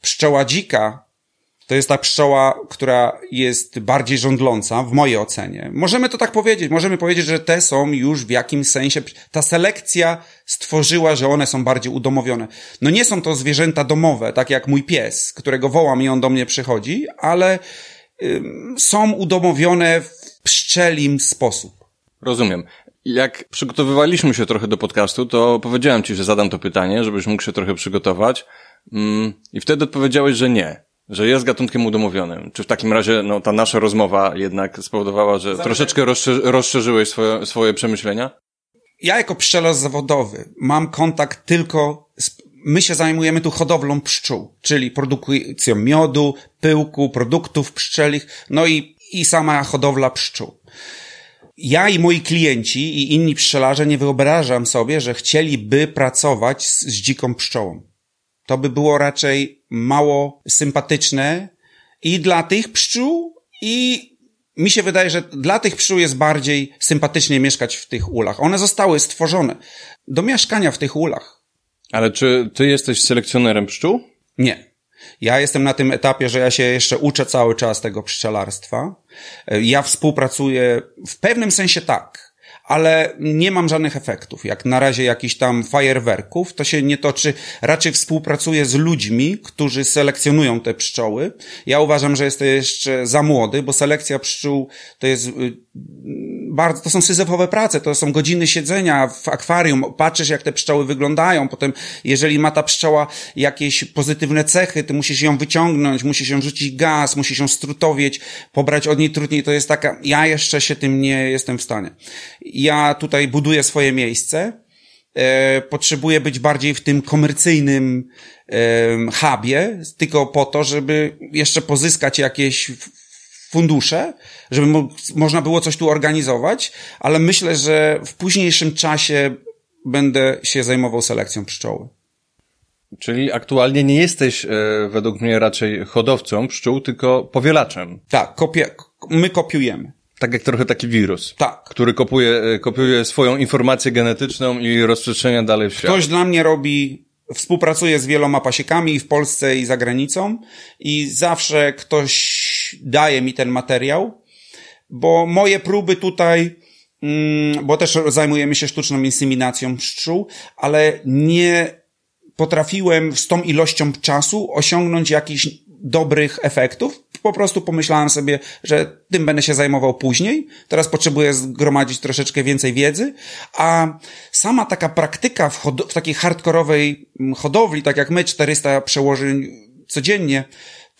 Pszczoła dzika to jest ta pszczoła, która jest bardziej żądląca, w mojej ocenie. Możemy to tak powiedzieć. Możemy powiedzieć, że te są już w jakimś sensie, ta selekcja stworzyła, że one są bardziej udomowione. No nie są to zwierzęta domowe, tak jak mój pies, którego wołam i on do mnie przychodzi, ale są udomowione w pszczelim sposób. Rozumiem. Jak przygotowywaliśmy się trochę do podcastu, to powiedziałem ci, że zadam to pytanie, żebyś mógł się trochę przygotować. Mm, I wtedy odpowiedziałeś, że nie. Że jest gatunkiem udomowionym. Czy w takim razie, no, ta nasza rozmowa jednak spowodowała, że troszeczkę rozszerzy, rozszerzyłeś swoje, swoje przemyślenia? ja jako pszczelarz zawodowy mam kontakt tylko z, my się zajmujemy tu hodowlą pszczół, czyli produkcją miodu, pyłku, produktów pszczelich, no i, i sama hodowla pszczół. Ja i moi klienci i inni pszczelarze nie wyobrażam sobie, że chcieliby pracować z, z dziką pszczołą. To by było raczej mało sympatyczne i dla tych pszczół, i mi się wydaje, że dla tych pszczół jest bardziej sympatycznie mieszkać w tych ulach. One zostały stworzone do mieszkania w tych ulach. Ale czy ty jesteś selekcjonerem pszczół? Nie. Ja jestem na tym etapie, że ja się jeszcze uczę cały czas tego pszczelarstwa. Ja współpracuję w pewnym sensie tak, ale nie mam żadnych efektów. Jak na razie jakichś tam fajerwerków, to się nie toczy. Raczej współpracuję z ludźmi, którzy selekcjonują te pszczoły. Ja uważam, że jestem jeszcze za młody, bo selekcja pszczół to jest y, bardzo, to są syzyfowe prace, to są godziny siedzenia w akwarium, patrzysz jak te pszczoły wyglądają, potem jeżeli ma ta pszczoła jakieś pozytywne cechy, ty musisz ją wyciągnąć, musisz ją rzucić gaz, musisz ją strutowieć, pobrać od niej trudniej, to jest taka, ja jeszcze się tym nie jestem w stanie. Ja tutaj buduję swoje miejsce, e, potrzebuję być bardziej w tym komercyjnym e, hubie, tylko po to, żeby jeszcze pozyskać jakieś fundusze, żeby mo- można było coś tu organizować, ale myślę, że w późniejszym czasie będę się zajmował selekcją pszczoły. Czyli aktualnie nie jesteś, e, według mnie, raczej hodowcą pszczół, tylko powielaczem. Tak, kopie, my kopiujemy. Tak jak trochę taki wirus. Tak. Który kopiuje, e, kopiuje swoją informację genetyczną i rozprzestrzenia dalej w świat. Ktoś dla mnie robi, współpracuje z wieloma pasiekami i w Polsce i za granicą i zawsze ktoś daje mi ten materiał, bo moje próby tutaj, mm, bo też zajmujemy się sztuczną inseminacją pszczół, ale nie potrafiłem z tą ilością czasu osiągnąć jakichś dobrych efektów. Po prostu pomyślałem sobie, że tym będę się zajmował później. Teraz potrzebuję zgromadzić troszeczkę więcej wiedzy, a sama taka praktyka w, w takiej hardkorowej mm, hodowli, tak jak my, 400 przełożeń codziennie,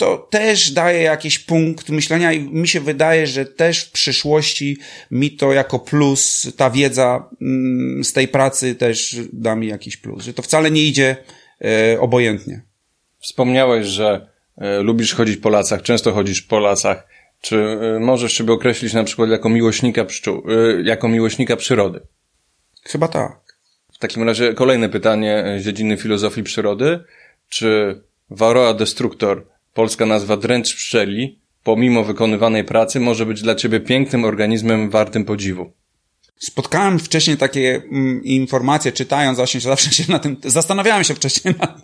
to też daje jakiś punkt myślenia i mi się wydaje, że też w przyszłości mi to jako plus, ta wiedza mm, z tej pracy też da mi jakiś plus, że to wcale nie idzie e, obojętnie. Wspomniałeś, że e, lubisz chodzić po lasach, często chodzisz po lasach. Czy e, możesz siebie określić na przykład jako miłośnika pszczół, jako miłośnika przyrody? Chyba tak. W takim razie kolejne pytanie z dziedziny filozofii przyrody. Czy Varroa destructor, polska nazwa dręcz pszczeli, pomimo wykonywanej pracy może być dla ciebie pięknym organizmem wartym podziwu? Spotkałem wcześniej takie mm, informacje, czytając właśnie, zawsze się na tym, zastanawiałem się wcześniej, na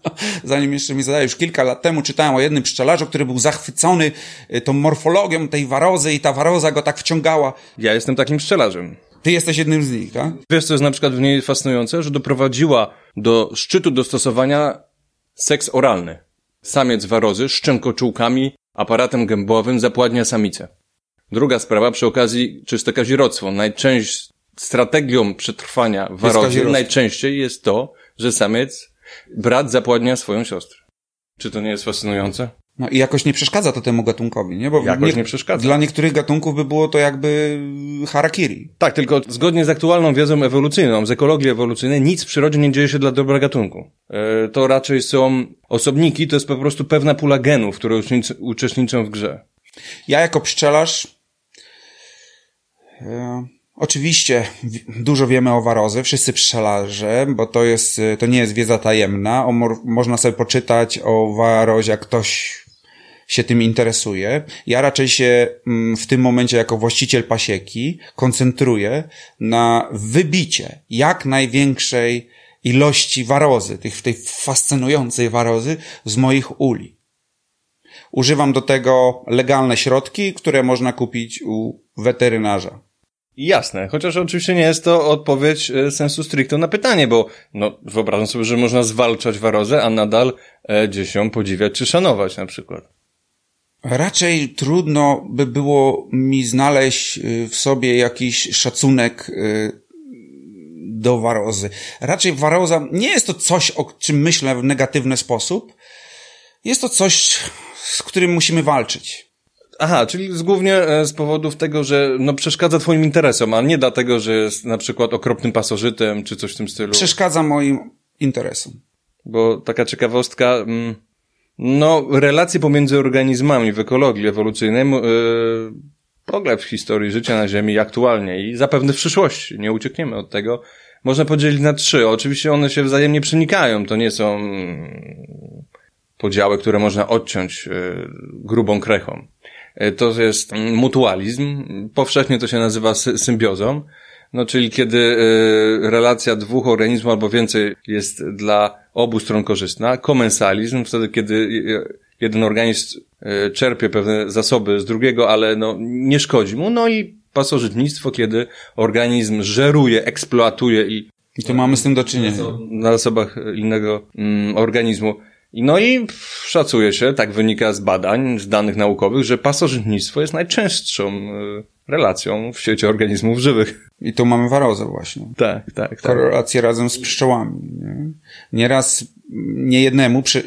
zanim jeszcze mi zadali, już kilka lat temu czytałem o jednym pszczelarzu, który był zachwycony y, tą morfologią tej warozy i ta waroza go tak wciągała. Ja jestem takim pszczelarzem. Ty jesteś jednym z nich, tak? Wiesz, co jest na przykład w niej fascynujące? Że doprowadziła do szczytu dostosowania seks oralny. Samiec warozy szczękoczułkami, aparatem gębowym zapładnia samicę. Druga sprawa, przy okazji czyste kazirodztwo. Najczęściej strategią przetrwania warozy najczęściej jest to, że samiec, brat zapładnia swoją siostrę. Czy to nie jest fascynujące? No i jakoś nie przeszkadza to temu gatunkowi, nie? Bo Jakoś nie przeszkadza. Dla niektórych gatunków by było to jakby harakiri. Tak, tylko zgodnie z aktualną wiedzą ewolucyjną, z ekologii ewolucyjnej, nic w przyrodzie nie dzieje się dla dobra gatunku. E, to raczej są osobniki, to jest po prostu pewna pula genów, które uczestnic- uczestniczą w grze. Ja jako pszczelarz e, oczywiście dużo wiemy o warozy, wszyscy pszczelarze, bo to jest, e, to nie jest wiedza tajemna, o, można sobie poczytać o warozie, jak ktoś się tym interesuje. Ja raczej się mm, w tym momencie jako właściciel pasieki koncentruję na wybicie jak największej ilości warozy, tych, tej fascynującej warozy z moich uli. Używam do tego legalne środki, które można kupić u weterynarza. Jasne, chociaż oczywiście nie jest to odpowiedź e, sensu stricto na pytanie, bo no, wyobrażam sobie, że można zwalczać warozę, a nadal e, gdzieś ją podziwiać czy szanować na przykład. Raczej trudno by było mi znaleźć y, w sobie jakiś szacunek y, do warozy. Raczej waroza nie jest to coś, o czym myślę w negatywny sposób. Jest to coś, z którym musimy walczyć. Aha, czyli z, głównie e, z powodów tego, że no, przeszkadza twoim interesom, a nie dlatego, że jest na przykład okropnym pasożytem, czy coś w tym stylu. Przeszkadza moim interesom. Bo taka ciekawostka, mm, no, relacje pomiędzy organizmami w ekologii ewolucyjnej, yy, w ogóle w historii życia na Ziemi aktualnie i zapewne w przyszłości, nie uciekniemy od tego, można podzielić na trzy. Oczywiście one się wzajemnie przenikają, to nie są mm, podziały, które można odciąć yy, grubą krechą. Yy, To jest mm, mutualizm, powszechnie to się nazywa sy- symbiozą, no, czyli kiedy y, relacja dwóch organizmów albo więcej jest dla obu stron korzystna. Komensalizm, wtedy kiedy y, jeden organizm y, czerpie pewne zasoby z drugiego, ale no, nie szkodzi mu. No i pasożytnictwo, kiedy organizm żeruje, eksploatuje i I tu mamy z tym do czynienia. na zasobach innego mm, organizmu. I No i szacuje się, tak wynika z badań, z danych naukowych, że pasożytnictwo jest najczęstszą y, relacją w świecie organizmów żywych. I tu mamy warozę właśnie. Tak, tak, tak. korelację razem z pszczołami. Nie? Nieraz nie jednemu prze,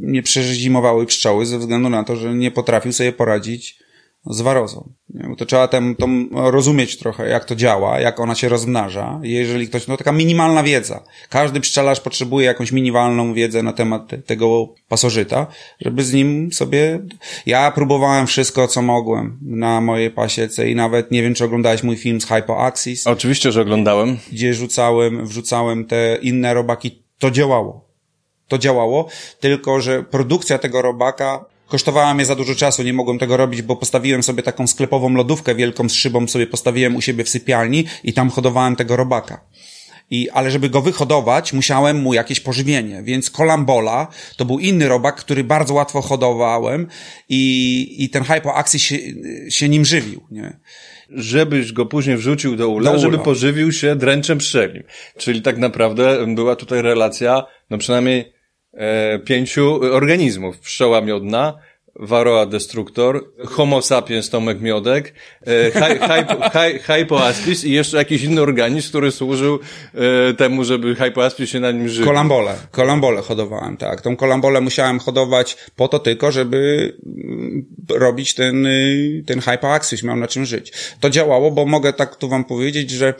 nie przezimowały pszczoły ze względu na to, że nie potrafił sobie poradzić z warozą. Bo to trzeba tam, tam rozumieć trochę, jak to działa, jak ona się rozmnaża. Jeżeli ktoś, no taka minimalna wiedza. Każdy pszczelarz potrzebuje jakąś minimalną wiedzę na temat te- tego pasożyta, żeby z nim sobie... Ja próbowałem wszystko, co mogłem na mojej pasiece i nawet, nie wiem, czy oglądałeś mój film z Hypoaxis Oczywiście, że oglądałem. gdzie rzucałem, wrzucałem te inne robaki, to działało. To działało, tylko że produkcja tego robaka kosztowała mnie za dużo czasu, nie mogłem tego robić, bo postawiłem sobie taką sklepową lodówkę wielką z szybą, sobie postawiłem u siebie w sypialni i tam hodowałem tego robaka. I, ale żeby go wyhodować, musiałem mu jakieś pożywienie, więc kolambola to był inny robak, który bardzo łatwo hodowałem i, i ten hypoaxis się, się nim żywił, nie? żebyś go później wrzucił do ula, Do ula. żeby pożywił się dręczem pszczelim. Czyli tak naprawdę była tutaj relacja, no przynajmniej e, pięciu organizmów. Pszczoła miodna, Varroa destructor, Homo sapiens Tomek Miodek, e, hy, hypo, hy, Hypoaspis i jeszcze jakiś inny organizm, który służył e, temu, żeby Hypoaspis się na nim żył. Kolambole. Kolambole hodowałem, tak. Tą kolambolę musiałem hodować po to tylko, żeby mm, robić ten, y, ten hypoaxis, miał na czym żyć. To działało, bo mogę tak tu wam powiedzieć, że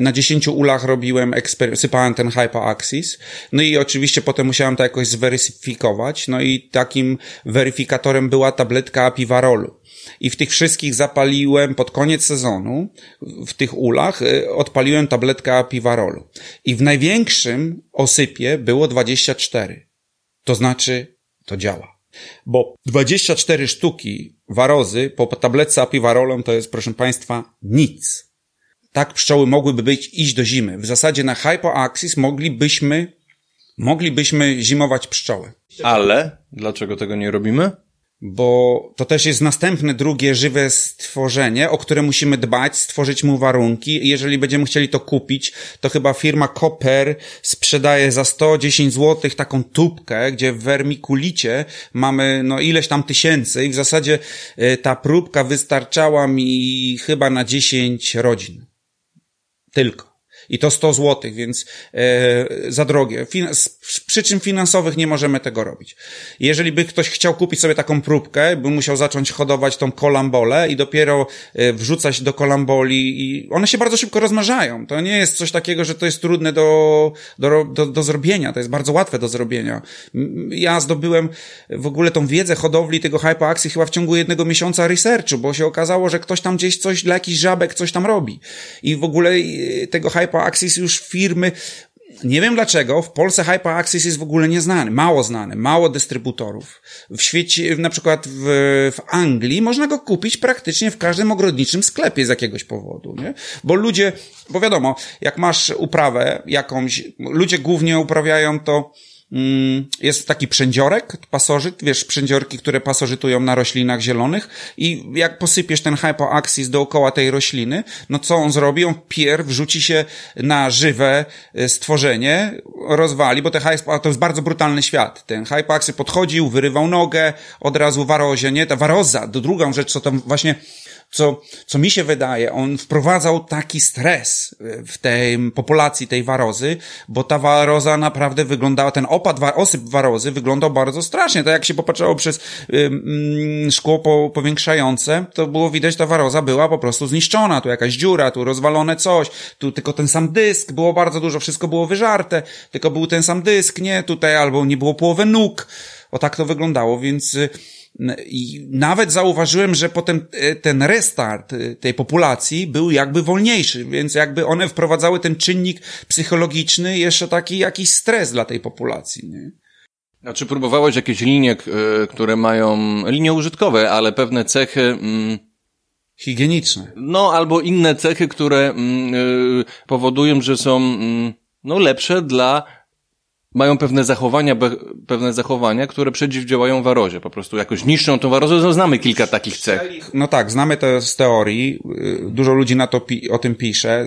na 10 ulach robiłem, sypałem ten hypoaxis. No i oczywiście potem musiałem to jakoś zweryfikować. No i takim weryfikatorem była tabletka apiwarolu. I w tych wszystkich zapaliłem pod koniec sezonu, w tych ulach, y, odpaliłem tabletkę apiwarolu. I w największym osypie było 24. To znaczy, to działa. Bo 24 sztuki warozy po tabletce apiwarolem to jest, proszę Państwa, nic. Tak pszczoły mogłyby być, iść do zimy. W zasadzie na hypoaxis moglibyśmy, moglibyśmy zimować pszczoły. Ale dlaczego tego nie robimy? bo to też jest następne, drugie żywe stworzenie, o które musimy dbać, stworzyć mu warunki. Jeżeli będziemy chcieli to kupić, to chyba firma Copper sprzedaje za 110 zł taką tubkę, gdzie w wermikulicie mamy no ileś tam tysięcy i w zasadzie y, ta próbka wystarczała mi chyba na 10 rodzin. Tylko. I to 100 zł, więc e, za drogie. Fin z przyczyn finansowych nie możemy tego robić. Jeżeli by ktoś chciał kupić sobie taką próbkę, by musiał zacząć hodować tą kolambolę i dopiero e, wrzucać do kolamboli i one się bardzo szybko rozmnażają. To nie jest coś takiego, że to jest trudne do, do, do, do zrobienia. To jest bardzo łatwe do zrobienia. Ja zdobyłem w ogóle tą wiedzę hodowli tego hypoaxi chyba w ciągu jednego miesiąca researchu, bo się okazało, że ktoś tam gdzieś coś dla jakichś żabek coś tam robi. I w ogóle e, tego hypo HyperAxis już firmy nie wiem dlaczego, w Polsce HyperAxis jest w ogóle nieznany, mało znany, mało dystrybutorów. W świecie, na przykład w, w Anglii można go kupić praktycznie w każdym ogrodniczym sklepie z jakiegoś powodu, nie? Bo ludzie, bo wiadomo, jak masz uprawę jakąś, ludzie głównie uprawiają to jest taki przędziorek, pasożyt, wiesz, przędziorki, które pasożytują na roślinach zielonych i jak posypiesz ten hypoaxis dookoła tej rośliny, no co on zrobi? On pier wrzuci się na żywe e, stworzenie, rozwali, bo te hypo, to jest bardzo brutalny świat. Ten hypoaxis podchodził, wyrywał nogę, od razu warozie, nie? Ta waroza, do drugą rzecz, co tam właśnie co, co mi się wydaje, on wprowadzał taki stres w tej populacji tej warozy, bo ta waroza naprawdę wyglądała, ten opad, osyp warozy wyglądał bardzo strasznie. To jak się popatrzało przez ym, szkło po, powiększające, to było widać, ta waroza była po prostu zniszczona. Tu jakaś dziura, tu rozwalone coś, tu tylko ten sam dysk, było bardzo dużo, wszystko było wyżarte, tylko był ten sam dysk, nie? Tutaj albo nie było połowy nóg. O tak to wyglądało, więc y, i nawet zauważyłem, że potem e, ten restart e, tej populacji był jakby wolniejszy, więc jakby one wprowadzały ten czynnik psychologiczny, jeszcze taki jakiś stres dla tej populacji. Nie? A czy próbowałeś jakieś linie, e, które mają, linie użytkowe, ale pewne cechy... Mm, Higieniczne. No, albo inne cechy, które mm, powodują, że są mm, no, lepsze dla mają pewne zachowania, pewne zachowania, które przeciwdziałają warozie. Po prostu jakoś niszczą tą warozę. No, znamy kilka takich cech. No tak, znamy to z teorii. Dużo ludzi na to o tym pisze.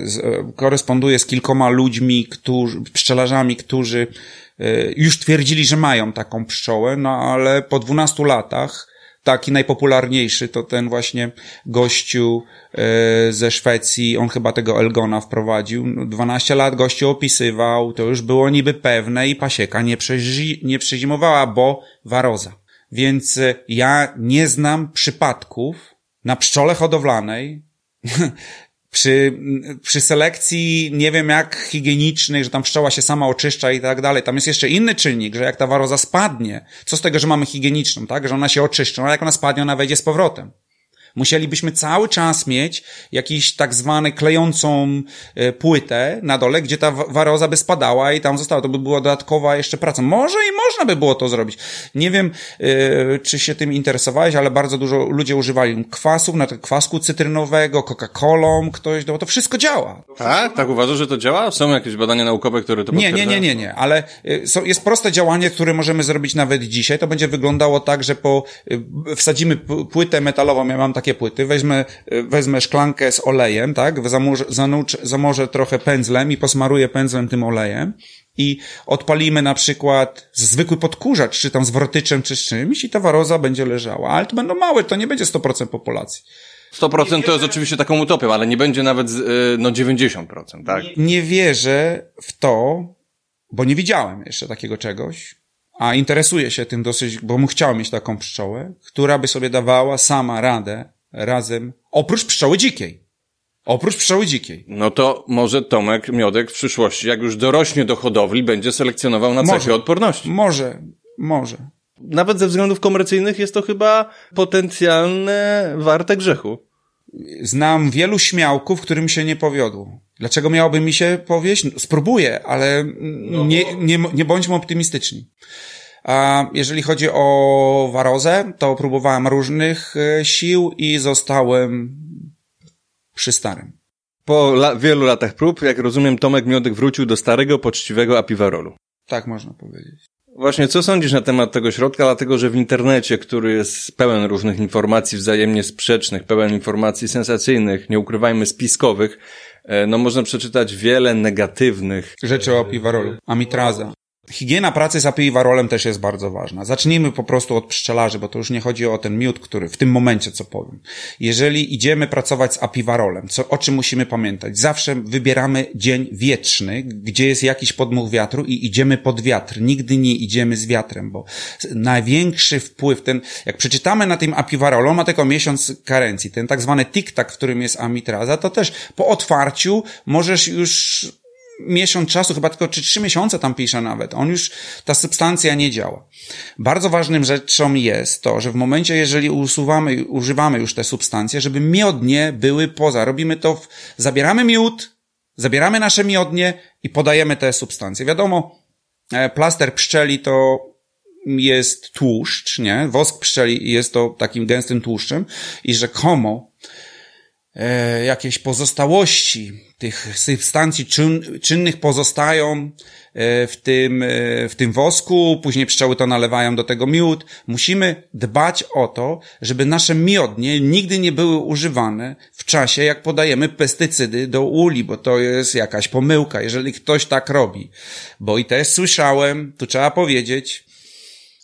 Koresponduje z kilkoma ludźmi, którzy, pszczelarzami, którzy y, już twierdzili, że mają taką pszczołę, no ale po 12 latach taki najpopularniejszy to ten właśnie gościu e, ze Szwecji, on chyba tego Elgona wprowadził. 12 lat gościu opisywał, to już było niby pewne i pasieka nie, przeży, nie przezimowała, bo waroza. Więc e, ja nie znam przypadków na pszczole hodowlanej, <laughs> przy, przy selekcji nie wiem jak higienicznej, że tam pszczoła się sama oczyszcza i tak dalej, tam jest jeszcze inny czynnik, że jak ta waroza spadnie, co z tego, że mamy higieniczną, tak, że ona się oczyszcza, a jak ona spadnie, ona wejdzie z powrotem. Musielibyśmy cały czas mieć jakiś tak zwany klejącą e, płytę na dole, gdzie ta waroza by spadała i tam została. To by była dodatkowa jeszcze praca. Może i można by było to zrobić. Nie wiem, yy, czy się tym interesowałeś, ale bardzo dużo ludzie używali kwasów, na kwasku cytrynowego, Coca-Colą, ktoś, no to wszystko działa. Tak? Tak uważasz, że to działa? Są jakieś badania naukowe, które to Nie, nie, nie, nie, nie, ale y, jest proste działanie, które możemy zrobić nawet dzisiaj. To będzie wyglądało tak, że po, wsadzimy płytę metalową, ja mam takie płyty, weźmę, wezmę szklankę z olejem, tak, zamorzę, zamorzę trochę pędzlem i posmaruję pędzlem tym olejem i odpalimy na przykład zwykły podkurzacz, czy tam z wrotyczem, czy z czymś i ta waroza będzie leżała. Ale to będą małe, to nie będzie 100% populacji. 100% to jest oczywiście taką utopią, ale nie będzie nawet y, no 90%, tak? Nie, nie wierzę w to, bo nie widziałem jeszcze takiego czegoś, a interesuję się tym dosyć, bo bym chciał mieć taką pszczołę, która by sobie dawała sama radę razem, oprócz pszczoły dzikiej. Oprócz pszczoły dzikiej. No to może Tomek Miodek w przyszłości, jak już dorośnie do hodowli, będzie selekcjonował na cechy odporności. Może, może. Nawet ze względów komercyjnych jest to chyba potencjalne warte grzechu. Znam wielu śmiałków, którym się nie powiodło. Dlaczego miałoby mi się powieść? Spróbuję, ale no. nie, nie, nie bądźmy optymistyczni. A jeżeli chodzi o warozę, to próbowałem różnych e, sił i zostałem przy starym. Po la wielu latach prób, jak rozumiem, Tomek Miodek wrócił do starego, poczciwego apiwarolu. Tak można powiedzieć. Właśnie, co sądzisz na temat tego środka? Dlatego, że w internecie, który jest pełen różnych informacji wzajemnie sprzecznych, pełen informacji sensacyjnych, nie ukrywajmy spiskowych, e, no można przeczytać wiele negatywnych. Rzeczy o apiwarolu. Amitraza. Higiena pracy z apiwarolem też jest bardzo ważna. Zacznijmy po prostu od pszczelarzy, bo to już nie chodzi o ten miód, który w tym momencie, co powiem. Jeżeli idziemy pracować z apiwarolem, co, o czym musimy pamiętać? Zawsze wybieramy dzień wietrzny, gdzie jest jakiś podmuch wiatru i idziemy pod wiatr. Nigdy nie idziemy z wiatrem, bo największy wpływ, ten, jak przeczytamy na tym apiwarolu, on ma tylko miesiąc karencji, ten tak zwany tik-tak, w którym jest amitraza, to też po otwarciu możesz już miesiąc czasu, chyba tylko czy trzy miesiące tam pisze nawet, on już, ta substancja nie działa. Bardzo ważnym rzeczą jest to, że w momencie, jeżeli usuwamy, używamy już te substancje, żeby miodnie były poza. Robimy to, w, zabieramy miód, zabieramy nasze miodnie i podajemy te substancje. Wiadomo, e, plaster pszczeli to jest tłuszcz, nie? Wosk pszczeli jest to takim gęstym tłuszczem i rzekomo jakieś pozostałości tych substancji czyn, czynnych pozostają e, w tym, e, w tym wosku, później pszczoły to nalewają do tego miód. Musimy dbać o to, żeby nasze miodnie nigdy nie były używane w czasie, jak podajemy pestycydy do uli, bo to jest jakaś pomyłka, jeżeli ktoś tak robi. Bo i też słyszałem, tu trzeba powiedzieć,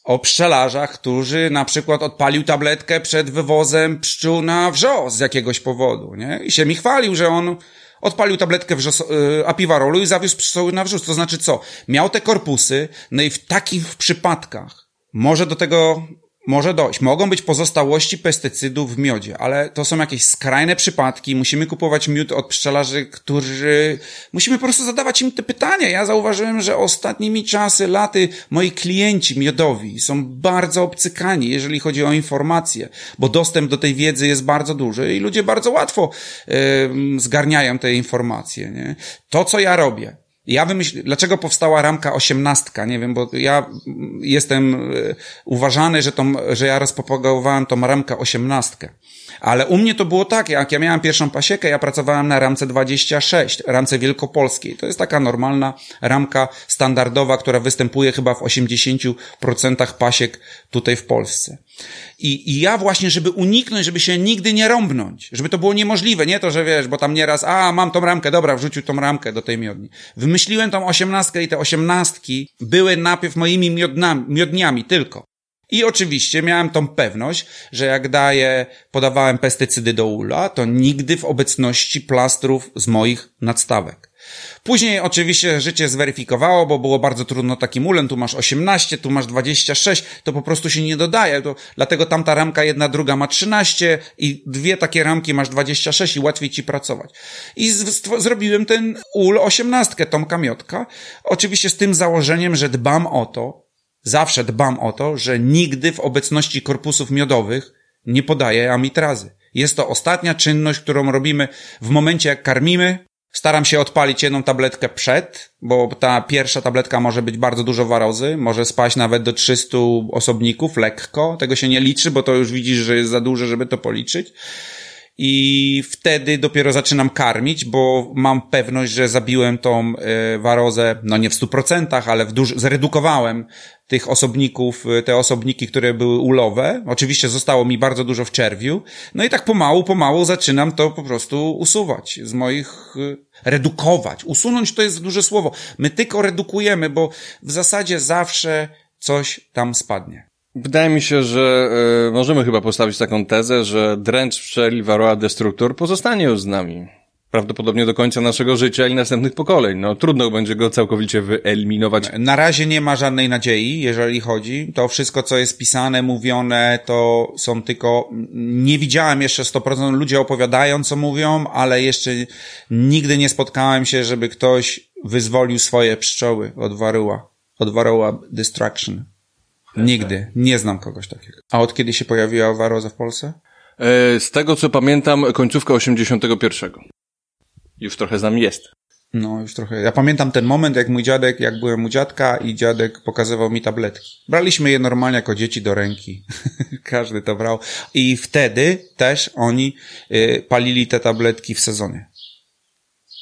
o pszczelarzach, którzy na przykład odpalił tabletkę przed wywozem pszczół na wrzos z jakiegoś powodu, nie? I się mi chwalił, że on odpalił tabletkę wrzos, y, apiwarolu i zawiózł pszczoły na wrzos. To znaczy co? Miał te korpusy, no i w takich przypadkach może do tego może dojść. Mogą być pozostałości pestycydów w miodzie, ale to są jakieś skrajne przypadki. Musimy kupować miód od pszczelarzy, którzy... Musimy po prostu zadawać im te pytania. Ja zauważyłem, że ostatnimi czasy, laty, moi klienci miodowi są bardzo obcykani, jeżeli chodzi o informacje, bo dostęp do tej wiedzy jest bardzo duży i ludzie bardzo łatwo yy, zgarniają te informacje. Nie? To, co ja robię, ja wymyśl, dlaczego powstała ramka osiemnastka? Nie wiem, bo ja jestem e, uważany, że, tą, że ja rozpropagowałem tą ramkę osiemnastkę. Ale u mnie to było tak, jak ja miałem pierwszą pasiekę, ja pracowałem na ramce 26, ramce wielkopolskiej. To jest taka normalna ramka standardowa, która występuje chyba w 80% pasiek tutaj w Polsce. I, I ja właśnie, żeby uniknąć, żeby się nigdy nie rąbnąć, żeby to było niemożliwe, nie to, że wiesz, bo tam nieraz, a mam tą ramkę, dobra, wrzucił tą ramkę do tej miodni. Wymyśliłem tą osiemnastkę i te osiemnastki były najpierw moimi miodnami, miodniami tylko. I oczywiście miałem tą pewność, że jak daję, podawałem pestycydy do ula, to nigdy w obecności plastrów z moich nadstawek. Później oczywiście życie zweryfikowało, bo było bardzo trudno takim ulem, tu masz 18, tu masz 26, to po prostu się nie dodaje, to, dlatego tamta ramka jedna, druga ma 13 i dwie takie ramki masz 26 i łatwiej ci pracować. I z, zrobiłem ten ul 18, tą kamiotka, oczywiście z tym założeniem, że dbam o to, zawsze dbam o to, że nigdy w obecności korpusów miodowych nie podaję amitrazy. Jest to ostatnia czynność, którą robimy w momencie, jak karmimy, Staram się odpalić jedną tabletkę przed, bo ta pierwsza tabletka może być bardzo dużo warozy, może spaść nawet do 300 osobników lekko. Tego się nie liczy, bo to już widzisz, że jest za duże, żeby to policzyć. I wtedy dopiero zaczynam karmić, bo mam pewność, że zabiłem tą y, warozę, no nie w 100%, ale w duży, zredukowałem tych osobników, y, te osobniki, które były ulowe. Oczywiście zostało mi bardzo dużo w czerwiu. No i tak pomału, pomału zaczynam to po prostu usuwać z moich, y, redukować. Usunąć to jest duże słowo. My tylko redukujemy, bo w zasadzie zawsze coś tam spadnie. Wydaje mi się, że y, możemy chyba postawić taką tezę, że dręcz pszczeli Varroa Destructor pozostanie już z nami prawdopodobnie do końca naszego życia i następnych pokoleń. No trudno będzie go całkowicie wyeliminować. Na razie nie ma żadnej nadziei, jeżeli chodzi. To wszystko, co jest pisane, mówione, to są tylko, nie widziałem jeszcze 100%, ludzie opowiadają, co mówią, ale jeszcze nigdy nie spotkałem się, żeby ktoś wyzwolił swoje pszczoły od Waruła, od Destruction. Nigdy. Nie znam kogoś takiego. A od kiedy się pojawiła waroza w Polsce? E, z tego co pamiętam, końcówka 81. Już trochę z nami jest. No, już trochę. Ja pamiętam ten moment, jak mój dziadek, jak byłem u dziadka i dziadek pokazywał mi tabletki. Braliśmy je normalnie jako dzieci do ręki. <laughs> Każdy to brał. I wtedy też oni y, palili te tabletki w sezonie.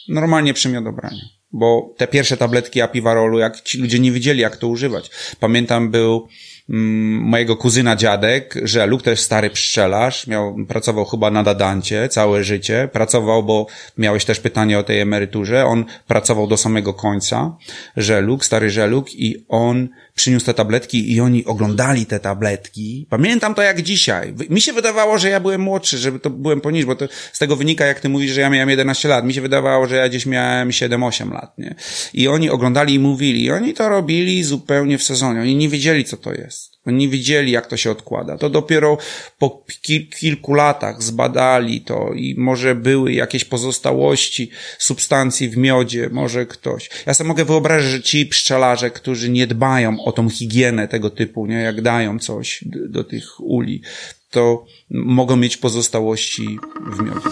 Normalnie przy miodobraniu. Bo te pierwsze tabletki apiwarolu, jak ci ludzie nie wiedzieli, jak to używać. Pamiętam, był mm, mojego kuzyna dziadek, Żeluk, to jest stary pszczelarz, miał, pracował chyba na Dadancie całe życie, pracował, bo miałeś też pytanie o tej emeryturze, on pracował do samego końca, Żeluk, stary Żeluk i on przyniósł te tabletki i oni oglądali te tabletki. Pamiętam to jak dzisiaj. Mi się wydawało, że ja byłem młodszy, żeby to byłem poniżej, bo to z tego wynika, jak ty mówisz, że ja miałem 11 lat. Mi się wydawało, że ja gdzieś miałem 7-8 lat, nie? I oni oglądali i mówili. I oni to robili zupełnie w sezonie. Oni nie wiedzieli, co to jest. Oni nie wiedzieli, jak to się odkłada. To dopiero po kil- kilku latach zbadali to i może były jakieś pozostałości substancji w miodzie, może ktoś. Ja sobie mogę wyobrazić, że ci pszczelarze, którzy nie dbają o tą higienę tego typu, nie, jak dają coś do tych uli, to mogą mieć pozostałości w miodzie.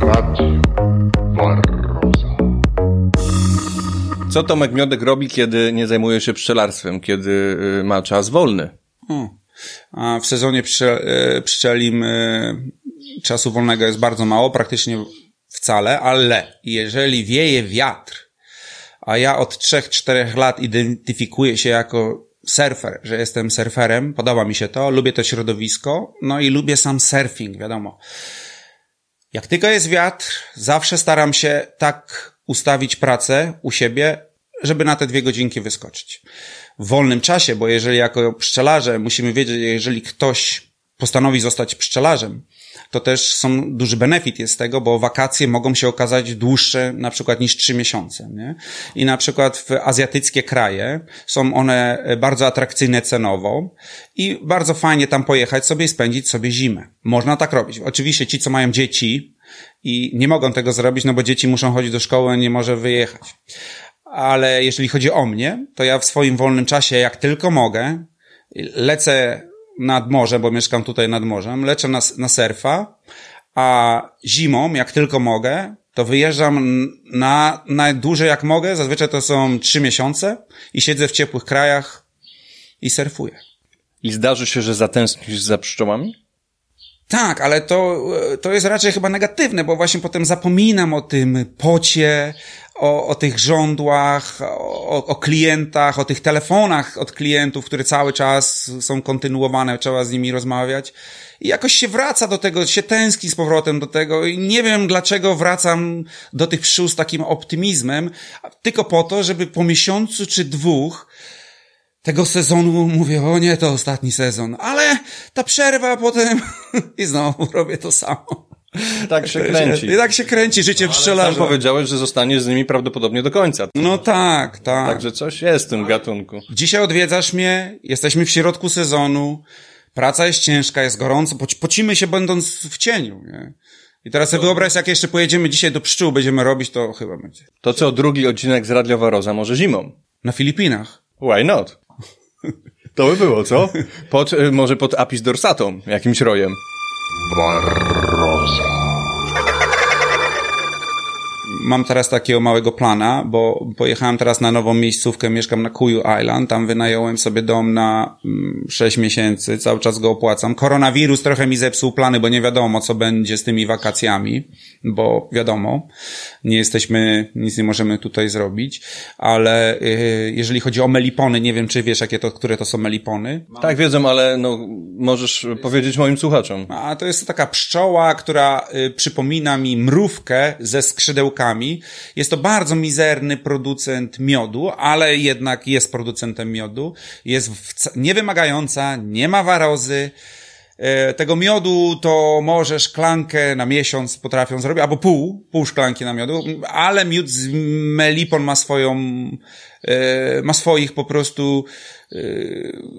Radio Barroza. Co Tomek Miodek robi, kiedy nie zajmuje się pszczelarstwem, kiedy y, ma czas wolny? O. A w sezonie e, pszczelim e, czasu wolnego jest bardzo mało, praktycznie wcale, ale jeżeli wieje wiatr, a ja od 3-4 lat identyfikuję się jako surfer, że jestem surferem, podoba mi się to, lubię to środowisko, no i lubię sam surfing, wiadomo. Jak tylko jest wiatr, zawsze staram się tak ustawić pracę u siebie, żeby na te dwie godzinki wyskoczyć. W wolnym czasie, bo jeżeli jako pszczelarze musimy wiedzieć, jeżeli ktoś postanowi zostać pszczelarzem, to też są duży benefit jest tego, bo wakacje mogą się okazać dłuższe na przykład niż trzy miesiące, nie? I na przykład w azjatyckie kraje są one bardzo atrakcyjne cenowo i bardzo fajnie tam pojechać sobie i spędzić sobie zimę. Można tak robić. Oczywiście ci, co mają dzieci i nie mogą tego zrobić, no bo dzieci muszą chodzić do szkoły, nie może wyjechać. Ale jeżeli chodzi o mnie, to ja w swoim wolnym czasie, jak tylko mogę, lecę nad morzem, bo mieszkam tutaj nad morzem, lecę na, na surfa, a zimą, jak tylko mogę, to wyjeżdżam na najdłużej jak mogę, zazwyczaj to są trzy miesiące i siedzę w ciepłych krajach i surfuję. I zdarzy się, że zatęsknisz za pszczołami? Tak, ale to, to jest raczej chyba negatywne, bo właśnie potem zapominam o tym pocie, o, o tych żądłach, o, o klientach, o tych telefonach od klientów, które cały czas są kontynuowane, trzeba z nimi rozmawiać. I jakoś się wraca do tego, się tęskni z powrotem do tego i nie wiem dlaczego wracam do tych pszczół z takim optymizmem, tylko po to, żeby po miesiącu czy dwóch tego sezonu mówię, o nie, to ostatni sezon, ale ta przerwa potem <laughs> i znowu robię to samo. Tak się kręci. I tak się kręci życie Sam pszczelarza. powiedziałeś, że zostaniesz z nimi prawdopodobnie do końca. No tak, tak. Także coś jest w tym gatunku. Dzisiaj odwiedzasz mnie, jesteśmy w środku sezonu, praca jest ciężka, jest gorąco, poci- pocimy się będąc w cieniu, nie? I teraz sobie wyobraź, jak jeszcze pojedziemy dzisiaj do pszczół, będziemy robić, to chyba będzie. To co drugi odcinek z Radio Waroza, może zimą? Na Filipinach. Why not? To by było, co? <laughs> Pod, y, może pod Apis dorsatą, jakimś rojem. Barroza. Mam teraz takiego małego plana, bo pojechałem teraz na nową miejscówkę, mieszkam na Kuju Island, tam wynająłem sobie dom na mm, 6 miesięcy, cały czas go opłacam. Koronawirus trochę mi zepsuł plany, bo nie wiadomo, co będzie z tymi wakacjami, bo wiadomo, nie jesteśmy, nic nie możemy tutaj zrobić, ale yy, jeżeli chodzi o melipony, nie wiem, czy wiesz, jakie to, które to są melipony. Tak wiedzą, ale no, możesz powiedzieć moim słuchaczom. A to jest taka pszczoła, która y, przypomina mi mrówkę ze skrzydełkami. Jest to bardzo mizerny producent miodu, ale jednak jest producentem miodu. Jest niewymagająca, nie ma warozy. E, Tego miodu to może szklankę na miesiąc potrafią zrobić, albo pół, pół szklanki na miodu, ale miód z melipon ma swoją, e, ma swoich po prostu e,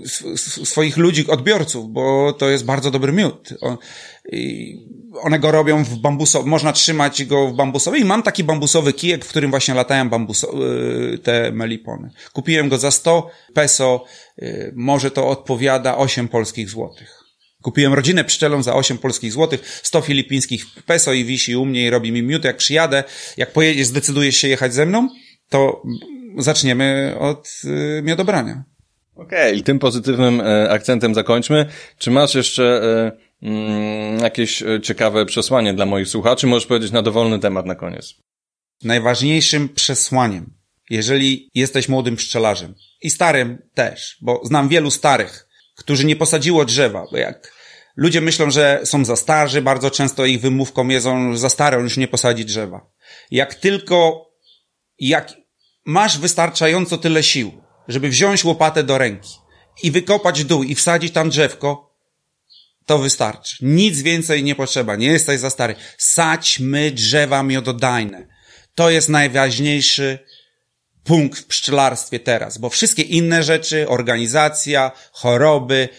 sw- sw- swoich ludzi, odbiorców, bo to jest bardzo dobry miód. One go robią w bambusowym, można trzymać go w bambusowym i mam taki bambusowy kijek, w którym właśnie latają bambuso, y, te melipony. Kupiłem go za 100 peso, y, może to odpowiada 8 polskich złotych. Kupiłem rodzinę pszczelą za 8 polskich złotych, 100 filipińskich peso i wisi u mnie i robi mi miód. Jak przyjadę, jak pojedziesz, zdecydujesz się jechać ze mną, to zaczniemy od y, miodobrania. Okej, i tym pozytywnym e, akcentem zakończmy. Czy masz jeszcze e, mm, jakieś e, ciekawe przesłanie dla moich słuchaczy? Możesz powiedzieć na dowolny temat na koniec. Najważniejszym przesłaniem, jeżeli jesteś młodym pszczelarzem i starym też, bo znam wielu starych, którzy nie posadziło drzewa, bo jak ludzie myślą, że są za starzy, bardzo często ich wymówką jest on za stary, on już nie posadzi drzewa. Jak tylko, jak masz wystarczająco tyle sił, żeby wziąć łopatę do ręki i wykopać dół i wsadzić tam drzewko, to wystarczy. Nic więcej nie potrzeba. Nie jesteś za stary. Sadźmy drzewa miododajne. To jest najważniejszy punkt w pszczelarstwie teraz, bo wszystkie inne rzeczy, organizacja, choroby,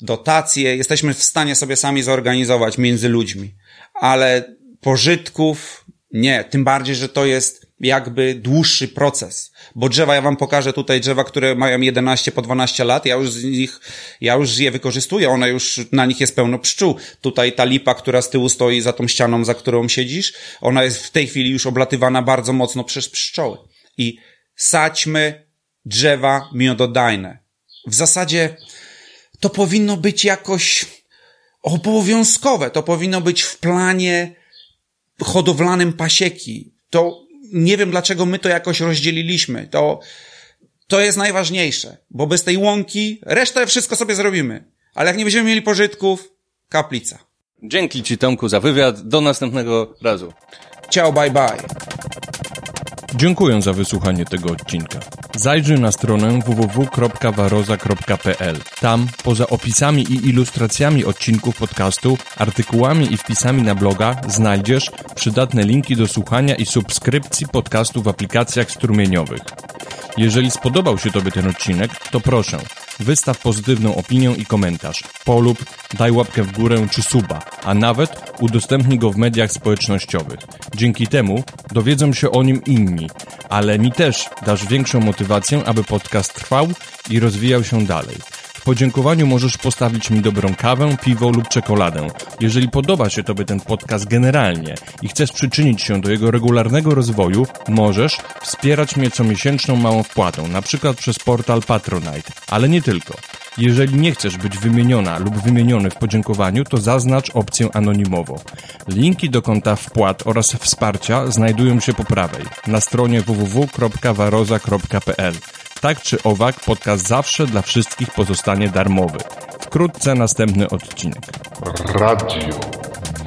dotacje, jesteśmy w stanie sobie sami zorganizować między ludźmi. Ale pożytków nie. Tym bardziej, że to jest jakby dłuższy proces. Bo drzewa, ja wam pokażę tutaj drzewa, które mają 11 po 12 lat, ja już z nich, ja już je wykorzystuję, one już, na nich jest pełno pszczół. Tutaj ta lipa, która z tyłu stoi za tą ścianą, za którą siedzisz, ona jest w tej chwili już oblatywana bardzo mocno przez pszczoły. I sadźmy drzewa miododajne. W zasadzie to powinno być jakoś obowiązkowe, to powinno być w planie hodowlanym pasieki. To nie wiem dlaczego my to jakoś rozdzieliliśmy. To, to jest najważniejsze, bo bez tej łąki resztę wszystko sobie zrobimy. Ale jak nie będziemy mieli pożytków, kaplica. Dzięki Ci Tomku za wywiad. Do następnego razu. Ciao, bye bye. Dziękuję za wysłuchanie tego odcinka. Zajrzyj na stronę www.waroza.pl. Tam, poza opisami i ilustracjami odcinków podcastu, artykułami i wpisami na bloga, znajdziesz przydatne linki do słuchania i subskrypcji podcastu w aplikacjach strumieniowych. Jeżeli spodobał się Tobie ten odcinek, to proszę, wystaw pozytywną opinię i komentarz, polub, daj łapkę w górę czy suba, a nawet udostępnij go w mediach społecznościowych. Dzięki temu dowiedzą się o nim inni, ale mi też dasz większą motywację, aby podcast trwał i rozwijał się dalej. Podziękowaniu możesz postawić mi dobrą kawę, piwo lub czekoladę. Jeżeli podoba się Tobie ten podcast generalnie i chcesz przyczynić się do jego regularnego rozwoju, możesz wspierać mnie comiesięczną małą wpłatą, na przykład przez portal Patronite, ale nie tylko. Jeżeli nie chcesz być wymieniona lub wymieniony w podziękowaniu, to zaznacz opcję anonimowo. Linki do konta wpłat oraz wsparcia znajdują się po prawej na stronie www.waroza.pl. Tak czy owak, podcast zawsze dla wszystkich pozostanie darmowy. Wkrótce następny odcinek. Radio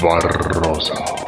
Barroza.